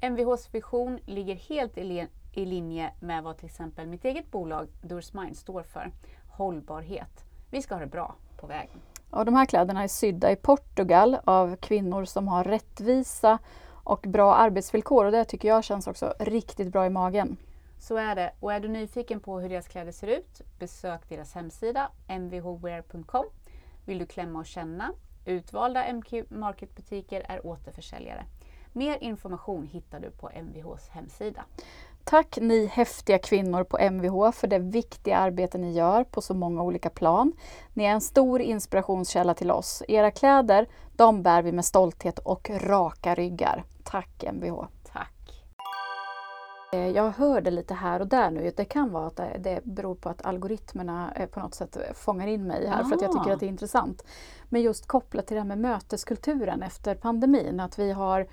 Mvhs vision ligger helt i, i linje med vad till exempel mitt eget bolag Dursmine står för. Hållbarhet. Vi ska ha det bra på vägen. Och de här kläderna är sydda i Portugal av kvinnor som har rättvisa och bra arbetsvillkor och det tycker jag känns också riktigt bra i magen. Så är det. Och är du nyfiken på hur deras kläder ser ut, besök deras hemsida mvhwear.com. Vill du klämma och känna? Utvalda MQ Market-butiker är återförsäljare. Mer information hittar du på Mvhs hemsida. Tack ni häftiga kvinnor på Mvh för det viktiga arbete ni gör på så många olika plan. Ni är en stor inspirationskälla till oss. Era kläder, de bär vi med stolthet och raka ryggar. Tack Mvh! Eh, jag hörde lite här och där nu, det kan vara att det beror på att algoritmerna eh, på något sätt fångar in mig här Aha. för att jag tycker att det är intressant. Men just kopplat till det här med möteskulturen efter pandemin, att vi har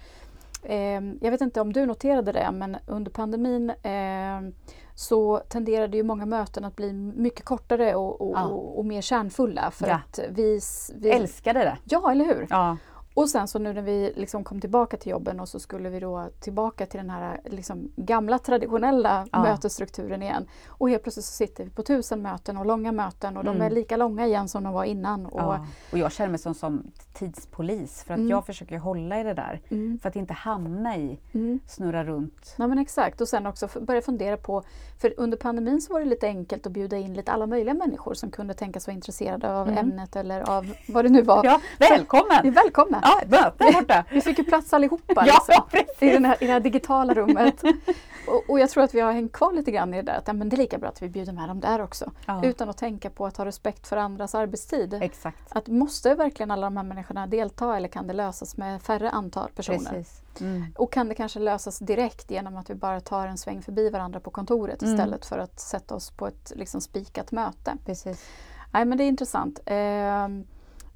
eh, jag vet inte om du noterade det, men under pandemin eh, så tenderade ju många möten att bli mycket kortare och, och, ja. och, och mer kärnfulla. För ja. att vi, vi älskade det. Ja, eller hur? Ja. Och sen så nu när vi liksom kom tillbaka till jobben och så skulle vi då tillbaka till den här liksom gamla traditionella ja. mötesstrukturen igen. Och helt plötsligt så sitter vi på tusen möten och långa möten och mm. de är lika långa igen som de var innan. Och, ja. och jag känner mig som, som tidspolis för att mm. jag försöker hålla i det där. Mm. För att inte hamna i mm. snurra runt. Ja men exakt och sen också börja fundera på, för under pandemin så var det lite enkelt att bjuda in lite alla möjliga människor som kunde tänkas vara intresserade av mm. ämnet eller av vad det nu var. Ja, välkommen! Så, välkomna! Ja, möte borta. vi fick ju plats allihopa liksom, ja, i, den här, i det här digitala rummet. och, och, jag tror att vi har hängt kvar lite grann i det där att ja, men det är lika bra att vi bjuder med dem där också. Ja. Utan att tänka på att ha respekt för andras arbetstid. Exakt. Att måste verkligen alla de här människorna delta eller kan det lösas med färre antal personer? Mm. Och kan det kanske lösas direkt genom att vi bara tar en sväng förbi varandra på kontoret mm. istället för att sätta oss på ett liksom, spikat möte? Precis. Nej men det är intressant. Eh,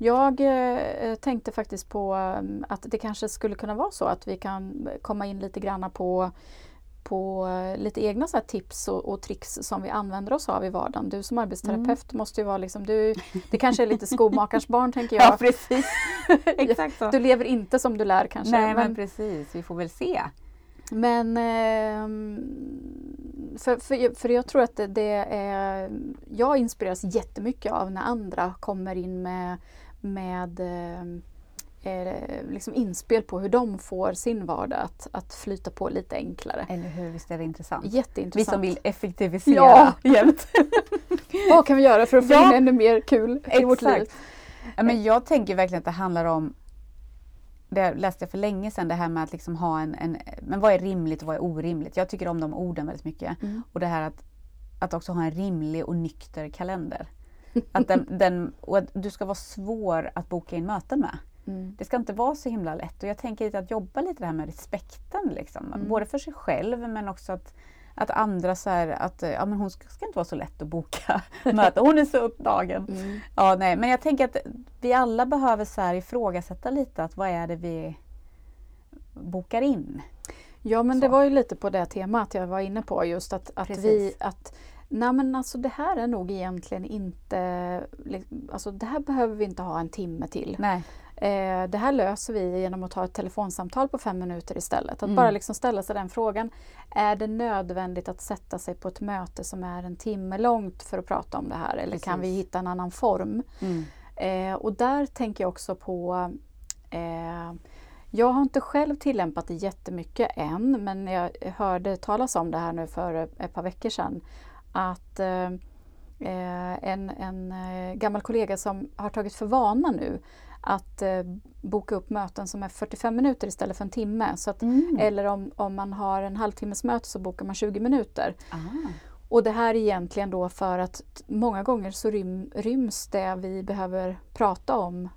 jag eh, tänkte faktiskt på um, att det kanske skulle kunna vara så att vi kan komma in lite grann på på lite egna så tips och, och, tricks som vi använder oss av i vardagen. Du som arbetsterapeut mm. måste ju vara liksom, du, det kanske är lite skomakarens barn tänker jag. Ja precis. Exakt så. Du lever inte som du lär kanske. Nej men, men precis, vi får väl se. Men eh, för, för, för jag tror att det, det, är, jag inspireras jättemycket av när andra kommer in med med eh, liksom inspel på hur de får sin vardag att, att flyta på lite enklare. Eller hur, visst är det intressant? Jätteintressant. Vi som vill effektivisera ja. jämt. Vad kan vi göra för att få ja. in ännu mer kul Exakt. i vårt liv? Ja, men jag tänker verkligen att det handlar om det läste jag för länge sedan, det här med att liksom ha en, en, Men vad är rimligt och vad är orimligt? Jag tycker om de orden väldigt mycket. Mm. Och det här att, att också ha en rimlig och nykter kalender. Att den, den, och att du ska vara svår att boka in möten med. Mm. Det ska inte vara så himla lätt och jag tänker lite att jobba lite det här med respekten. Liksom. Mm. Både för sig själv men också att, Att andra så här, att ja, men hon ska, ska inte vara så lätt att boka möte. Hon är så upptagen. Mm. Ja, nej, men jag tänker att vi alla behöver så här ifrågasätta lite att vad är det vi bokar in? Ja men Så. det var ju lite på det temat jag var inne på just att, att vi att Nej men alltså det här är nog egentligen inte, alltså det här behöver vi inte ha en timme till. Nej. Eh, det här löser vi genom att ta ett telefonsamtal på fem minuter istället. Att Mm. bara liksom ställa sig den frågan. Är det nödvändigt att sätta sig på ett möte som är en timme långt för att prata om det här? Eller kan vi Precis. hitta en annan form? Mm. Eh, och där tänker jag också på eh, jag har inte själv tillämpat det jättemycket än men jag hörde talas om det här nu för ett par veckor sedan. Att eh, eh, en, en eh, gammal kollega som har tagit för vana nu att eh, boka upp möten som är 45 minuter istället för en timme. Så att, Mm. Eller om, om man har en halvtimmes möte så bokar man 20 minuter. Ah. Och det här är egentligen då för att många gånger så rym, ryms det vi behöver prata om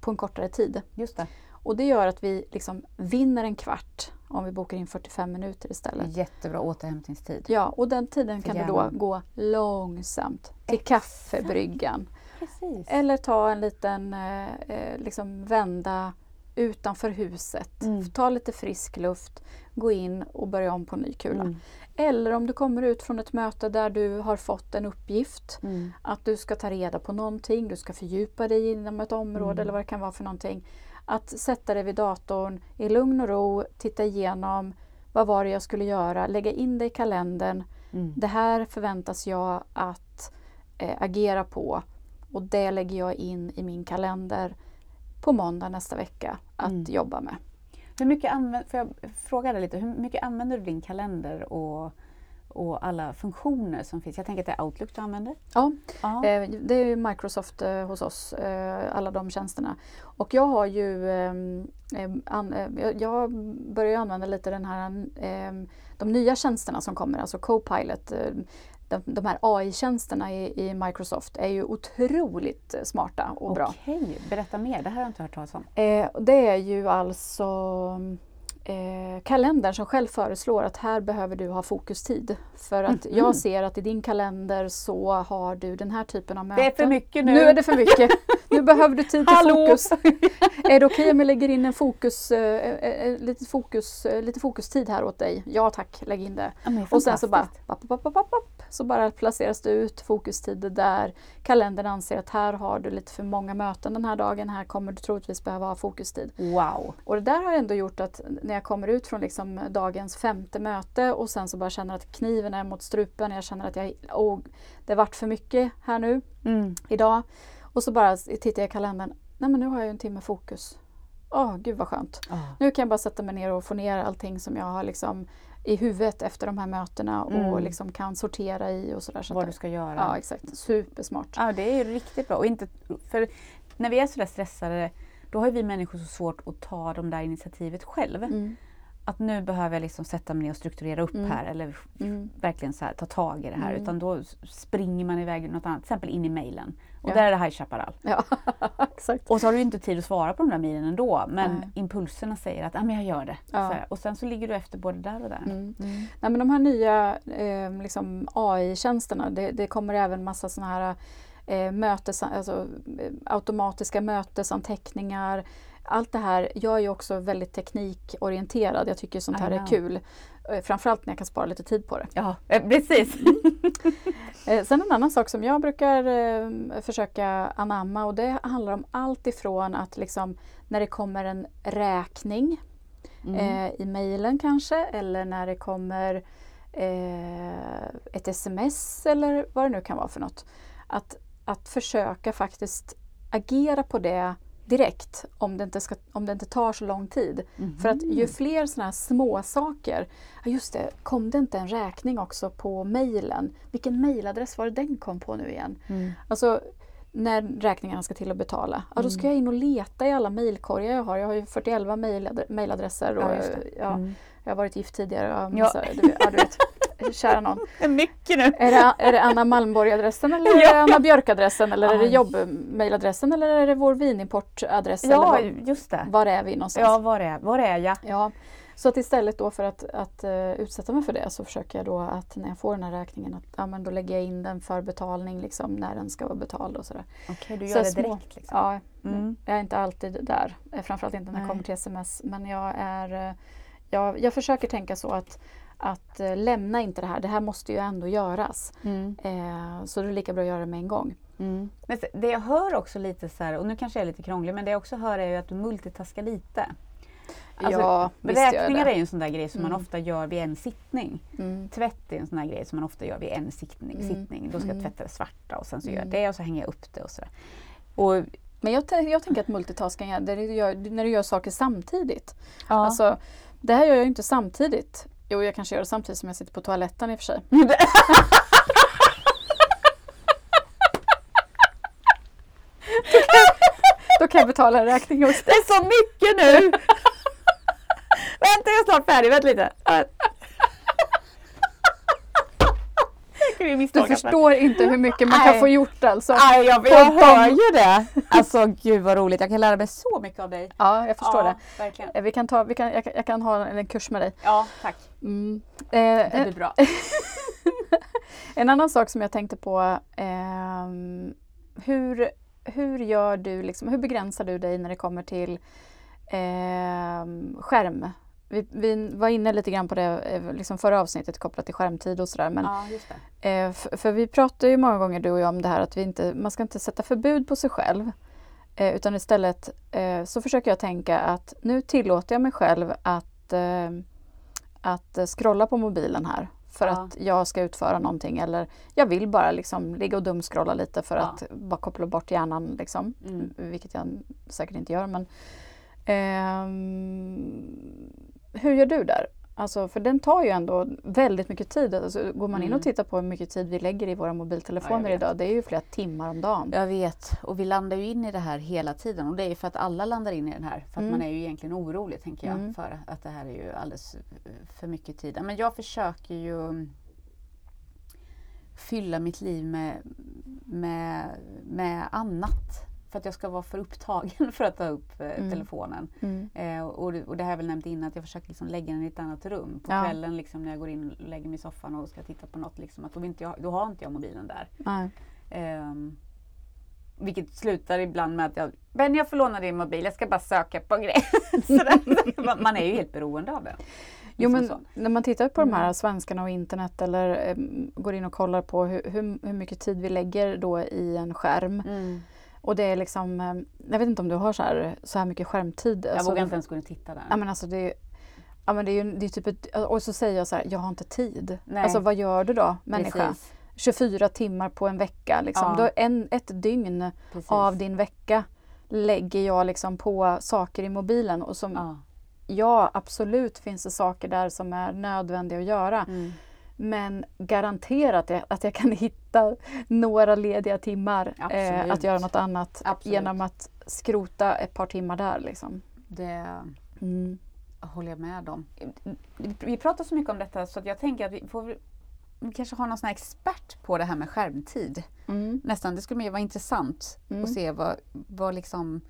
på en kortare tid. Just det. Och det gör att vi liksom vinner en kvart om vi bokar in 45 minuter istället. Jättebra återhämtningstid. Ja, och den tiden För kan du då gå långsamt till Exakt. kaffebryggan. Precis. Eller ta en liten eh, eh, liksom vända utanför huset. Mm. Ta lite frisk luft, gå in och börja om på ny kula. Mm. Eller om du kommer ut från ett möte där du har fått en uppgift Mm. att du ska ta reda på någonting, du ska fördjupa dig inom ett område Mm. eller vad det kan vara för någonting. Att sätta dig vid datorn i lugn och ro, titta igenom vad var det jag skulle göra, lägga in det i kalendern. Mm. Det här förväntas jag att eh, agera på och det lägger jag in i min kalender på måndag nästa vecka att Mm. jobba med. Hur mycket använder, får jag fråga dig lite, hur mycket använder du din kalender och, och alla funktioner som finns? Jag tänker att det är Outlook du använder? Ja, Ja. Eh, Det är ju Microsoft eh, hos oss, eh, alla de tjänsterna. Och jag har ju ehm, em, an, eh, jag- börjar använda lite den här, em, de nya tjänsterna som kommer, alltså Copilot. Eh, De, de här AI-tjänsterna i, i Microsoft är ju otroligt eh, smarta och bra. Okej, berätta mer. Det här har jag inte hört talas om. Eh, det är ju alltså eh, kalendern som själv föreslår att här behöver du ha fokustid. För att Mhm. jag ser att i din kalender så har du den här typen av möten. Det är för mycket nu. Nu är det för mycket. Nu behöver du tid till Hallå! fokus. är det okej om jag lägger in en fokus, eh, eh, lite, fokus, eh, lite fokustid här åt dig? Ja tack, lägg in det. Ja, Och sen så bara, papp, papp, papp, så bara placeras det ut fokustider där kalendern anser att här har du lite för många möten den här dagen, här kommer du troligtvis behöva ha fokustid. Wow. Och det där har ändå gjort att när jag kommer ut från liksom dagens femte möte och sen så bara känner att kniven är mot strupen, jag känner att jag, oh, det vart för mycket här nu Mm. idag. Och så bara tittar jag i kalendern, nej men nu har jag ju en timme fokus. Åh, gud vad skönt. Ah. Nu kan jag bara sätta mig ner och få ner allting som jag har liksom i huvudet efter de här mötena och Mm. liksom kan sortera i och sådär. Så Vad du ska göra. Ja, exakt. Supersmart. Ja, det är riktigt bra. Och inte, för när vi är sådär stressade, då har vi människor så svårt att ta de där initiativet själv. Mm. Att nu behöver jag liksom sätta mig ner och strukturera upp Mm. här eller Mm. verkligen så här, ta tag i det här. Mm. Utan då springer man iväg något annat, till exempel in i mejlen. Och Ja. där är det High Chaparral. Ja, exakt. Och så har du inte tid att svara på de där mejlen ändå. Men Nej. impulserna säger att ah, men jag gör det. Ja. Och sen så ligger du efter både där och där. Mm. Mm. Nej, men de här nya eh, liksom AI-tjänsterna, det, det kommer även massa sådana här eh, mötes, alltså, eh, automatiska mötesanteckningar. Allt det här, jag är ju också väldigt teknikorienterad. Jag tycker sånt här är kul. Eh, Framförallt när jag kan spara lite tid på det. Ja, eh, precis. Eh, sen en annan sak som jag brukar försöka anamma och det handlar om allt ifrån att liksom när det kommer en räkning Mm. eh, i mejlen kanske eller när det kommer eh, ett sms eller vad det nu kan vara för något. Att, att försöka faktiskt agera på det direkt om det inte, ska, om det inte tar så lång tid. Mhm. För att ju fler sådana här små saker, ja just det, kom det inte en räkning också på mejlen? Vilken mejladress var det den kom på nu igen? Mm. Alltså när räkningarna ska till att betala, ja, då ska Mm. jag in och leta i alla mejlkorgar jag har. Jag har ju 41 mejladre- mejladresser och Ja, ja, Mm. jag har varit gift tidigare. Och Ja. massa, du, ja, du vet, kära någon. Mycket nu. Är det, är det Anna Malmborg-adressen eller är det Anna Björk-adressen eller är det jobbmejladressen eller är det vår vinimportadress? Ja, eller var, just det. var är vi någonstans? Ja, var är, var är jag? Ja, Så att istället då för att, att uh, utsätta mig för det så försöker jag då att när jag får den här räkningen att ja, men då lägger jag in den för betalning liksom, när den ska vara betald och sådär. Okej, okay, du gör så det direkt? Liksom. Ja, mm. jag är inte alltid där. Eh, framförallt inte när det kommer till sms. Men jag, är, jag, jag försöker tänka så att att eh, lämna inte det här, det här måste ju ändå göras. Mm. Eh, så det är lika bra att göra det med en gång. Mm. Men det jag hör också lite så här, och nu kanske jag är lite krånglig, men det jag också hör är ju att du multitaskar lite. Alltså, ja, beräkningar är ju en sån där grej som mm. man ofta gör vid en sittning. Mm. Tvätt är en sån där grej som man ofta gör vid en sittning. Mm. sittning. Då ska jag mm. tvätta det svarta och sen så gör jag mm. det och så hänger jag upp det och sådär. Och, men jag, jag tänker att multitasking är du gör, när du gör saker samtidigt. Ja. Alltså, det här gör jag inte samtidigt. Jo, jag kanske gör det samtidigt som jag sitter på toaletten i och för sig. Då kan jag betala en räkning också. Det är så mycket nu! Vänta, jag är snart färdig. Vänta lite. Du förstår inte hur mycket man kan få gjort alltså. Nej, jag, jag hör ju det. Alltså gud vad roligt. Jag kan lära mig så mycket av dig. Ja, jag förstår ja, det. Verkligen. Eh, vi kan ta, vi kan, jag, jag kan ha en kurs med dig. Ja, tack. Mm. Eh, det blir bra. en annan sak som jag tänkte på. Eh, hur, hur gör du, liksom, hur begränsar du dig när det kommer till eh, skärm? Vi, vi, var inne lite grann på det eh, liksom förra avsnittet kopplat till skärmtid och sådär. ja, eh, för, för, vi pratar ju många gånger du och jag om det här att vi inte, man ska inte sätta förbud på sig själv. Eh, utan istället eh, så försöker jag tänka att nu tillåter jag mig själv att, att scrolla på mobilen här för ja. att jag ska utföra någonting eller jag vill bara liksom ligga och dumskrolla lite för ja. att bara koppla bort hjärnan. Liksom. Mm. Vilket jag säkert inte gör. Men, eh, hur gör du där? Alltså, för den tar ju ändå väldigt mycket tid. Alltså, går man in och mm. tittar på hur mycket tid vi lägger i våra mobiltelefoner ja, idag, det är ju flera timmar om dagen. Jag vet, och vi landar ju in i det här hela tiden och det är ju för att alla landar in i den här. För att mm. man är ju egentligen orolig, tänker jag, mm. för att det här är ju alldeles för mycket tid. Men jag försöker ju fylla mitt liv med, med, med annat för att jag ska vara för upptagen för att ta upp eh, mm. telefonen. Mm. Eh, och, och, det har jag väl nämnt innan att jag försöker liksom lägga den i ett annat rum. På ja. kvällen liksom, när jag går in och lägger mig i soffan och ska titta på något, liksom, att då, inte jag, då har inte jag mobilen där. Eh, vilket slutar ibland med att jag, men jag får låna din mobil, jag ska bara söka på grejer. man är ju helt beroende av det. Jo men så. när man tittar på de här mm. svenskarna och internet eller um, går in och kollar på hur, hur, hur, mycket tid vi lägger då i en skärm. Mm och det är liksom, eh, jag vet inte om du har så här, så här mycket skärmtid. Jag alltså, vågar inte ens gå in och titta där. Ja men alltså det ja, men det är ju det är typ ett, och så säger jag så här, jag har inte tid. Nej. Alltså vad gör du då människa? Precis. 24 timmar på en vecka. Liksom. Ja. en, ett dygn Precis. av din vecka lägger jag liksom på saker i mobilen. Och som, ja. ja. absolut finns det saker där som är nödvändiga att göra. Mm. Men garanterat att jag kan hitta några lediga timmar eh, att göra något annat Absolut. genom att skrota ett par timmar där. Liksom. Det mm. håller jag med om. Vi pratar så mycket om detta så jag tänker att vi får vi kanske har någon sån expert på det här med skärmtid. Mm. Nästan, det skulle vara intressant mm. att se vad, vad liksom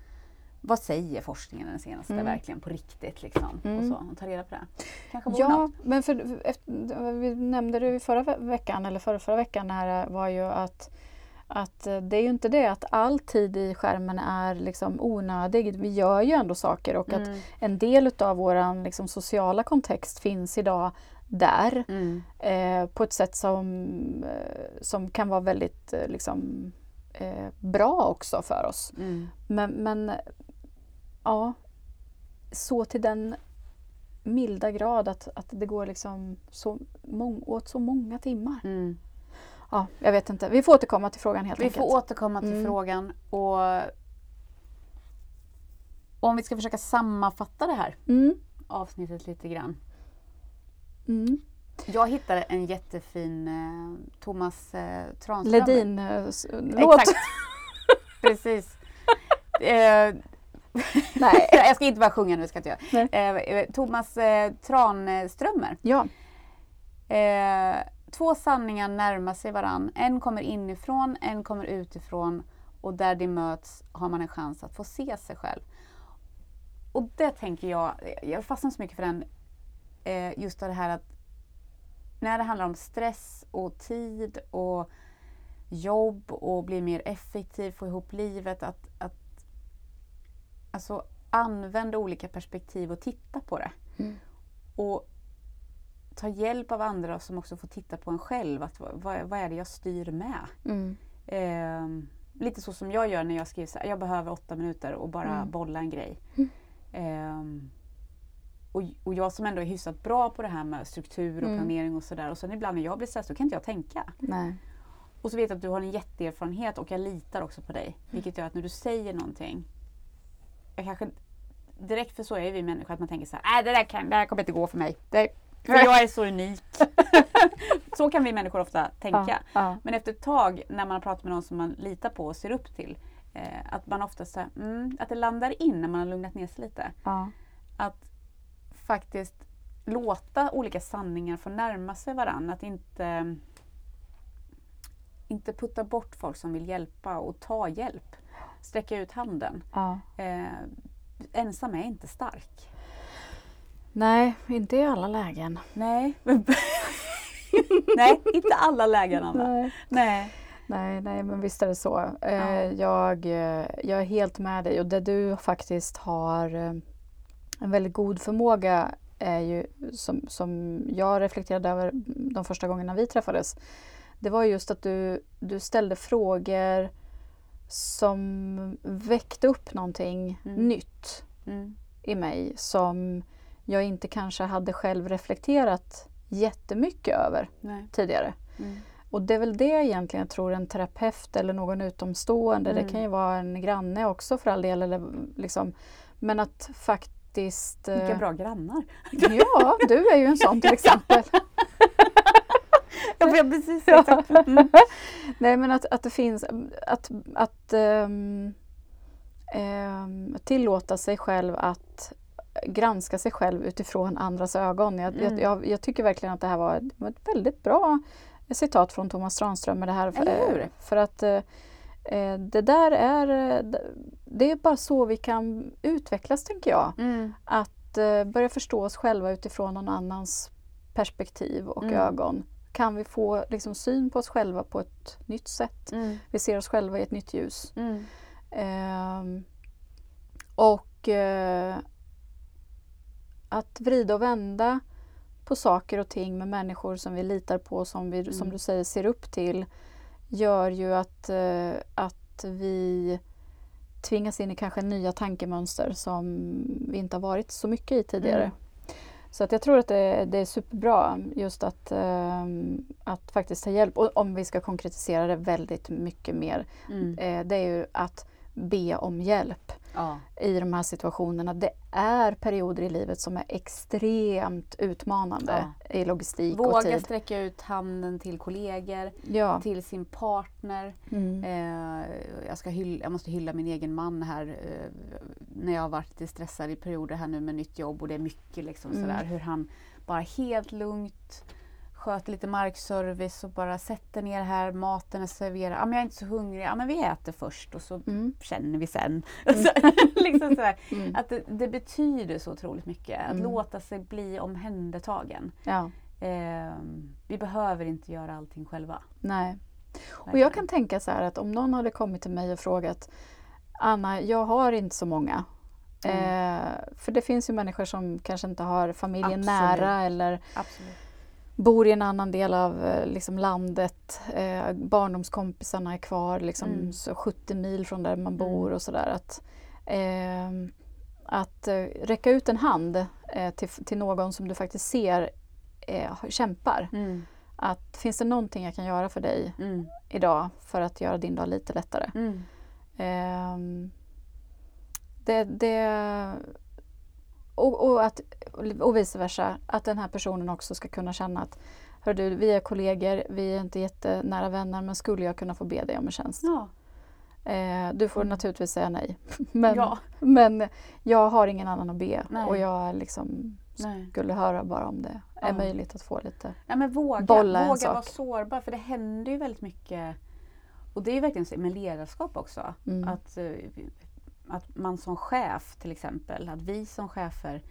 vad säger forskningen den senaste mm. verkligen på riktigt? Liksom, mm. och så, och ta reda på det. Kanske ja, något. men för, efter, vi nämnde det förra veckan, eller förra, förra veckan, här var ju att att det är ju inte det att all tid i skärmen är liksom onödig. Vi gör ju ändå saker och mm. att en del av vår liksom, sociala kontext finns idag där mm. eh, på ett sätt som, eh, som kan vara väldigt eh, liksom, eh, bra också för oss. Mm. Men, men ja, så till den milda grad att, att det går liksom så mång, åt så många timmar. Mm. Ja, jag vet inte. Vi får återkomma till frågan helt vi enkelt. Vi får återkomma till mm. frågan. Och om vi ska försöka sammanfatta det här mm. avsnittet lite grann. Mm. Jag hittade en jättefin eh, Thomas eh, Tranström. Ledin-låt. Exakt. Precis. Eh, Nej, jag ska inte bara sjunga nu, ska jag inte göra. Eh, eh, Thomas eh, Tranströmer. Ja. Eh, två sanningar närmar sig varann. En kommer inifrån, en kommer utifrån och där de möts har man en chans att få se sig själv. Och det tänker jag, jag fastnar så mycket för den eh, just det här att när det handlar om stress och tid och jobb och bli mer effektiv, få ihop livet, att, att alltså, använda olika perspektiv och titta på det. Mm. Och ta hjälp av andra som också får titta på en själv. Att, vad, vad är det jag styr med? Mm. Eh, lite så som jag gör när jag skriver så här, jag behöver åtta minuter och bara Mm. bolla en grej. Mm. Eh, och, och jag som ändå är hyfsat bra på det här med struktur och Mm. planering och sådär. Och sen ibland när jag blir stressad så kan inte jag tänka. Nej. Och så vet jag att du har en jätteerfarenhet och jag litar också på dig. Vilket gör att när du säger någonting. Jag kanske direkt för så är vi människor att man tänker så här, nej det där, kan, det här kommer inte gå för mig. Det, för jag är så unik. så kan vi människor ofta tänka. Ja, ja. Men efter ett tag när man har pratat med någon som man litar på och ser upp till. Eh, att man ofta så här, mm, att det landar in när man har lugnat ner sig lite. Ja. Att faktiskt låta olika sanningar få närma sig varandra. Att inte, inte putta bort folk som vill hjälpa och ta hjälp. Sträcka ut handen. ja. Eh, ensam är inte stark. Nej, inte i alla lägen. Nej. Nej, inte alla lägen Anna. Nej. Nej. Nej, nej, men visst är det så. Eh, Ja. jag, eh, jag är helt med dig och det du faktiskt har eh, en väldigt god förmåga är ju som, som jag reflekterade över de första gångerna vi träffades. Det var just att du, du ställde frågor som väckte upp någonting Mm. nytt Mm. i mig som jag inte kanske hade själv reflekterat jättemycket över Nej. tidigare. Mm. Och det är väl det egentligen jag tror en terapeut eller någon utomstående, Mm. det kan ju vara en granne också för all del, eller liksom, men att faktiskt... eh, Vilka bra grannar. Ja, du är ju en sån till exempel. Ja, precis. Ja. Exakt. Mm. Nej men att, att det finns, att, att ehm, ehm, tillåta sig själv att granska sig själv utifrån andras ögon. Jag, Mm. jag, jag, jag tycker verkligen att det här var ett, väldigt bra citat från Thomas Tranström med det här. Hur? eh, För att eh, eh, det där är, det är bara så vi kan utvecklas tänker jag. Mm. Att börja förstå oss själva utifrån någon annans perspektiv och Mm. ögon. Kan vi få liksom, syn på oss själva på ett nytt sätt. Mm. Vi ser oss själva i ett nytt ljus. Mm. Ehm, och eh, att vrida och vända på saker och ting med människor som vi litar på, som vi som Mm. du säger ser upp till, gör ju att, eh, att vi tvingas in i kanske nya tankemönster som vi inte har varit så mycket i tidigare. Så att jag tror att det, det är superbra just att, ehm, att faktiskt ta hjälp. Och om vi ska konkretisera det väldigt mycket mer, Mm. eh, det är ju att be om hjälp Ja. i de här situationerna. Det är perioder i livet som är extremt utmanande i logistik och Våga tid. sträcka ut handen till kollegor, Ja. till sin partner. Mm. Eh, jag, ska hylla, jag måste hylla min egen man här eh, när jag har varit lite stressad i perioder här nu med nytt jobb och det är mycket liksom Mm. sådär hur han bara helt lugnt sköter lite markservice och bara sätter ner här, maten är serverad. Ja, men jag är inte så hungrig. Ja, men vi äter först och så Mm. känner vi sen. Så, liksom sådär. Mm. Att det, det betyder så otroligt mycket. Att Mm. låta sig bli omhändertagen. Ja, Eh, vi behöver inte göra allting själva. nej. Och jag kan tänka så här att om någon hade kommit till mig och frågat Anna, jag har inte så många. Mm. Eh, för det finns ju människor som kanske inte har familjen Absolut. nära eller Absolut. Bor i en annan del av eh, liksom, landet. Eh, barndomskompisarna är kvar liksom, Mm. så 70 mil från där man bor och sådär. Att, ehm, att eh, räcka ut en hand eh, till, till någon som du faktiskt ser eh, kämpar. Mm. Att finns det någonting jag kan göra för dig Mm. idag för att göra din dag lite lättare? Mm. Ehm, det, det, och, och, att, och vice versa, att den här personen också ska kunna känna att Hör du, vi är kollegor, vi är inte jättenära vänner men skulle jag kunna få be dig om en tjänst? Ja. Eh, du får Mm. naturligtvis säga nej. Men, ja. men jag har ingen annan att be Nej. och jag liksom Nej. skulle höra bara om det är Ja. möjligt att få lite. Ja, men våga, Bolla en våga sak. vara sårbar för det händer ju väldigt mycket. Och det är ju verkligen så med ledarskap också. Mm. Att, eh, att man som chef till exempel, att vi som chefer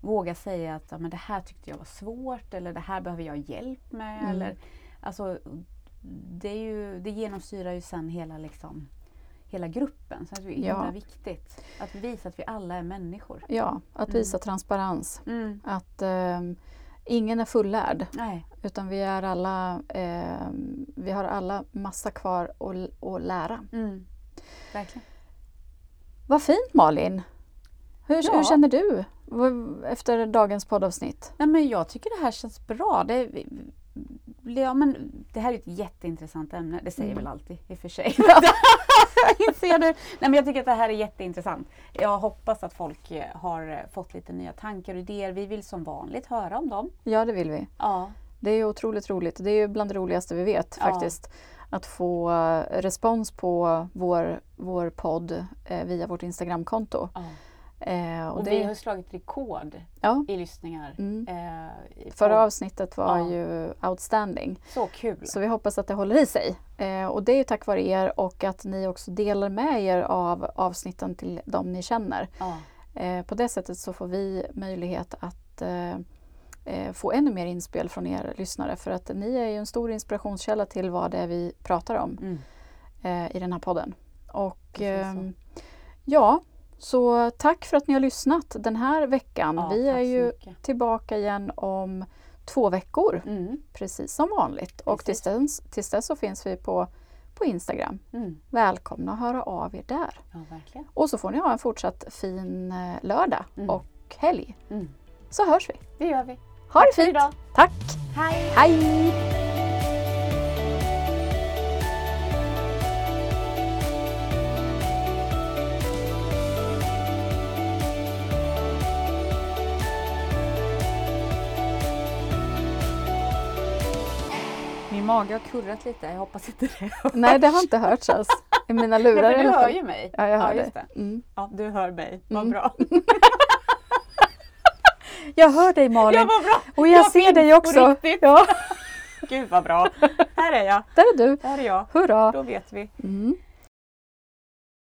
våga säga att ja, men det här tyckte jag var svårt eller det här behöver jag hjälp med. Mm. Eller, alltså, det, är ju, det genomsyrar ju sen hela, liksom, hela gruppen. Så det är Ja. himla viktigt att visa att vi alla är människor. Ja, att visa transparens. Mm. Att ehm, ingen är fullärd. Nej. Utan vi är alla, ehm, vi har alla massa kvar att, att lära. Mm. Verkligen. Vad fint Malin! Hur, Ja. hur känner du efter dagens poddavsnitt? Nej, men jag tycker det här känns bra. Det, ja, men det här är ett jätteintressant ämne. Det säger Mm. väl alltid i och för sig. Inser du? Nej, men jag tycker att det här är jätteintressant. Jag hoppas att folk eh, har eh, fått lite nya tankar och idéer. Vi vill som vanligt höra om dem. Ja, det vill vi. Ja, Det är otroligt roligt. Det är ju bland det roligaste vi vet Ja. Att få respons på vår, vår podd eh, via vårt Instagramkonto. ja. Eh, och Och det, vi har slagit rekord ja, i lyssningar. mm. Eh, i Förra avsnittet var Ja. ju outstanding. Så kul! Så vi hoppas att det håller i sig. Eh, och det är tack vare er och att ni också delar med er av avsnitten till de ni känner. Ja, Eh, på det sättet så får vi möjlighet att eh, få ännu mer inspel från er lyssnare för att ni är ju en stor inspirationskälla till vad det är vi pratar om mm. eh, i den här podden. Och ehm, ja, så tack för att ni har lyssnat den här veckan. ja vi är ju mycket. tillbaka igen om två veckor, Mm. precis som vanligt. Och tills dess, tills dess så finns vi på, på Instagram. Mm. Välkomna att höra av er där. Ja. Och så får ni ha en fortsatt fin eh, lördag Mm. och helg. Mm. Så hörs vi. Det gör vi. Ha Tack det fint! idag. Tack! Hej! Hej! Min mage har kurrat lite, jag hoppas inte det Nej, det har inte hörts alls. I mina lurar Nej, alla du hör ju mig. Ja, jag hör just dig. det. Mm. Ja, du hör mig. Vad Mm. bra. Jag hör dig Malin! Ja, vad bra! och jag, jag ser dig också! Ja, Gud vad bra. Här är jag. där är du! Här är jag. Hurra! Då vet vi. Mm.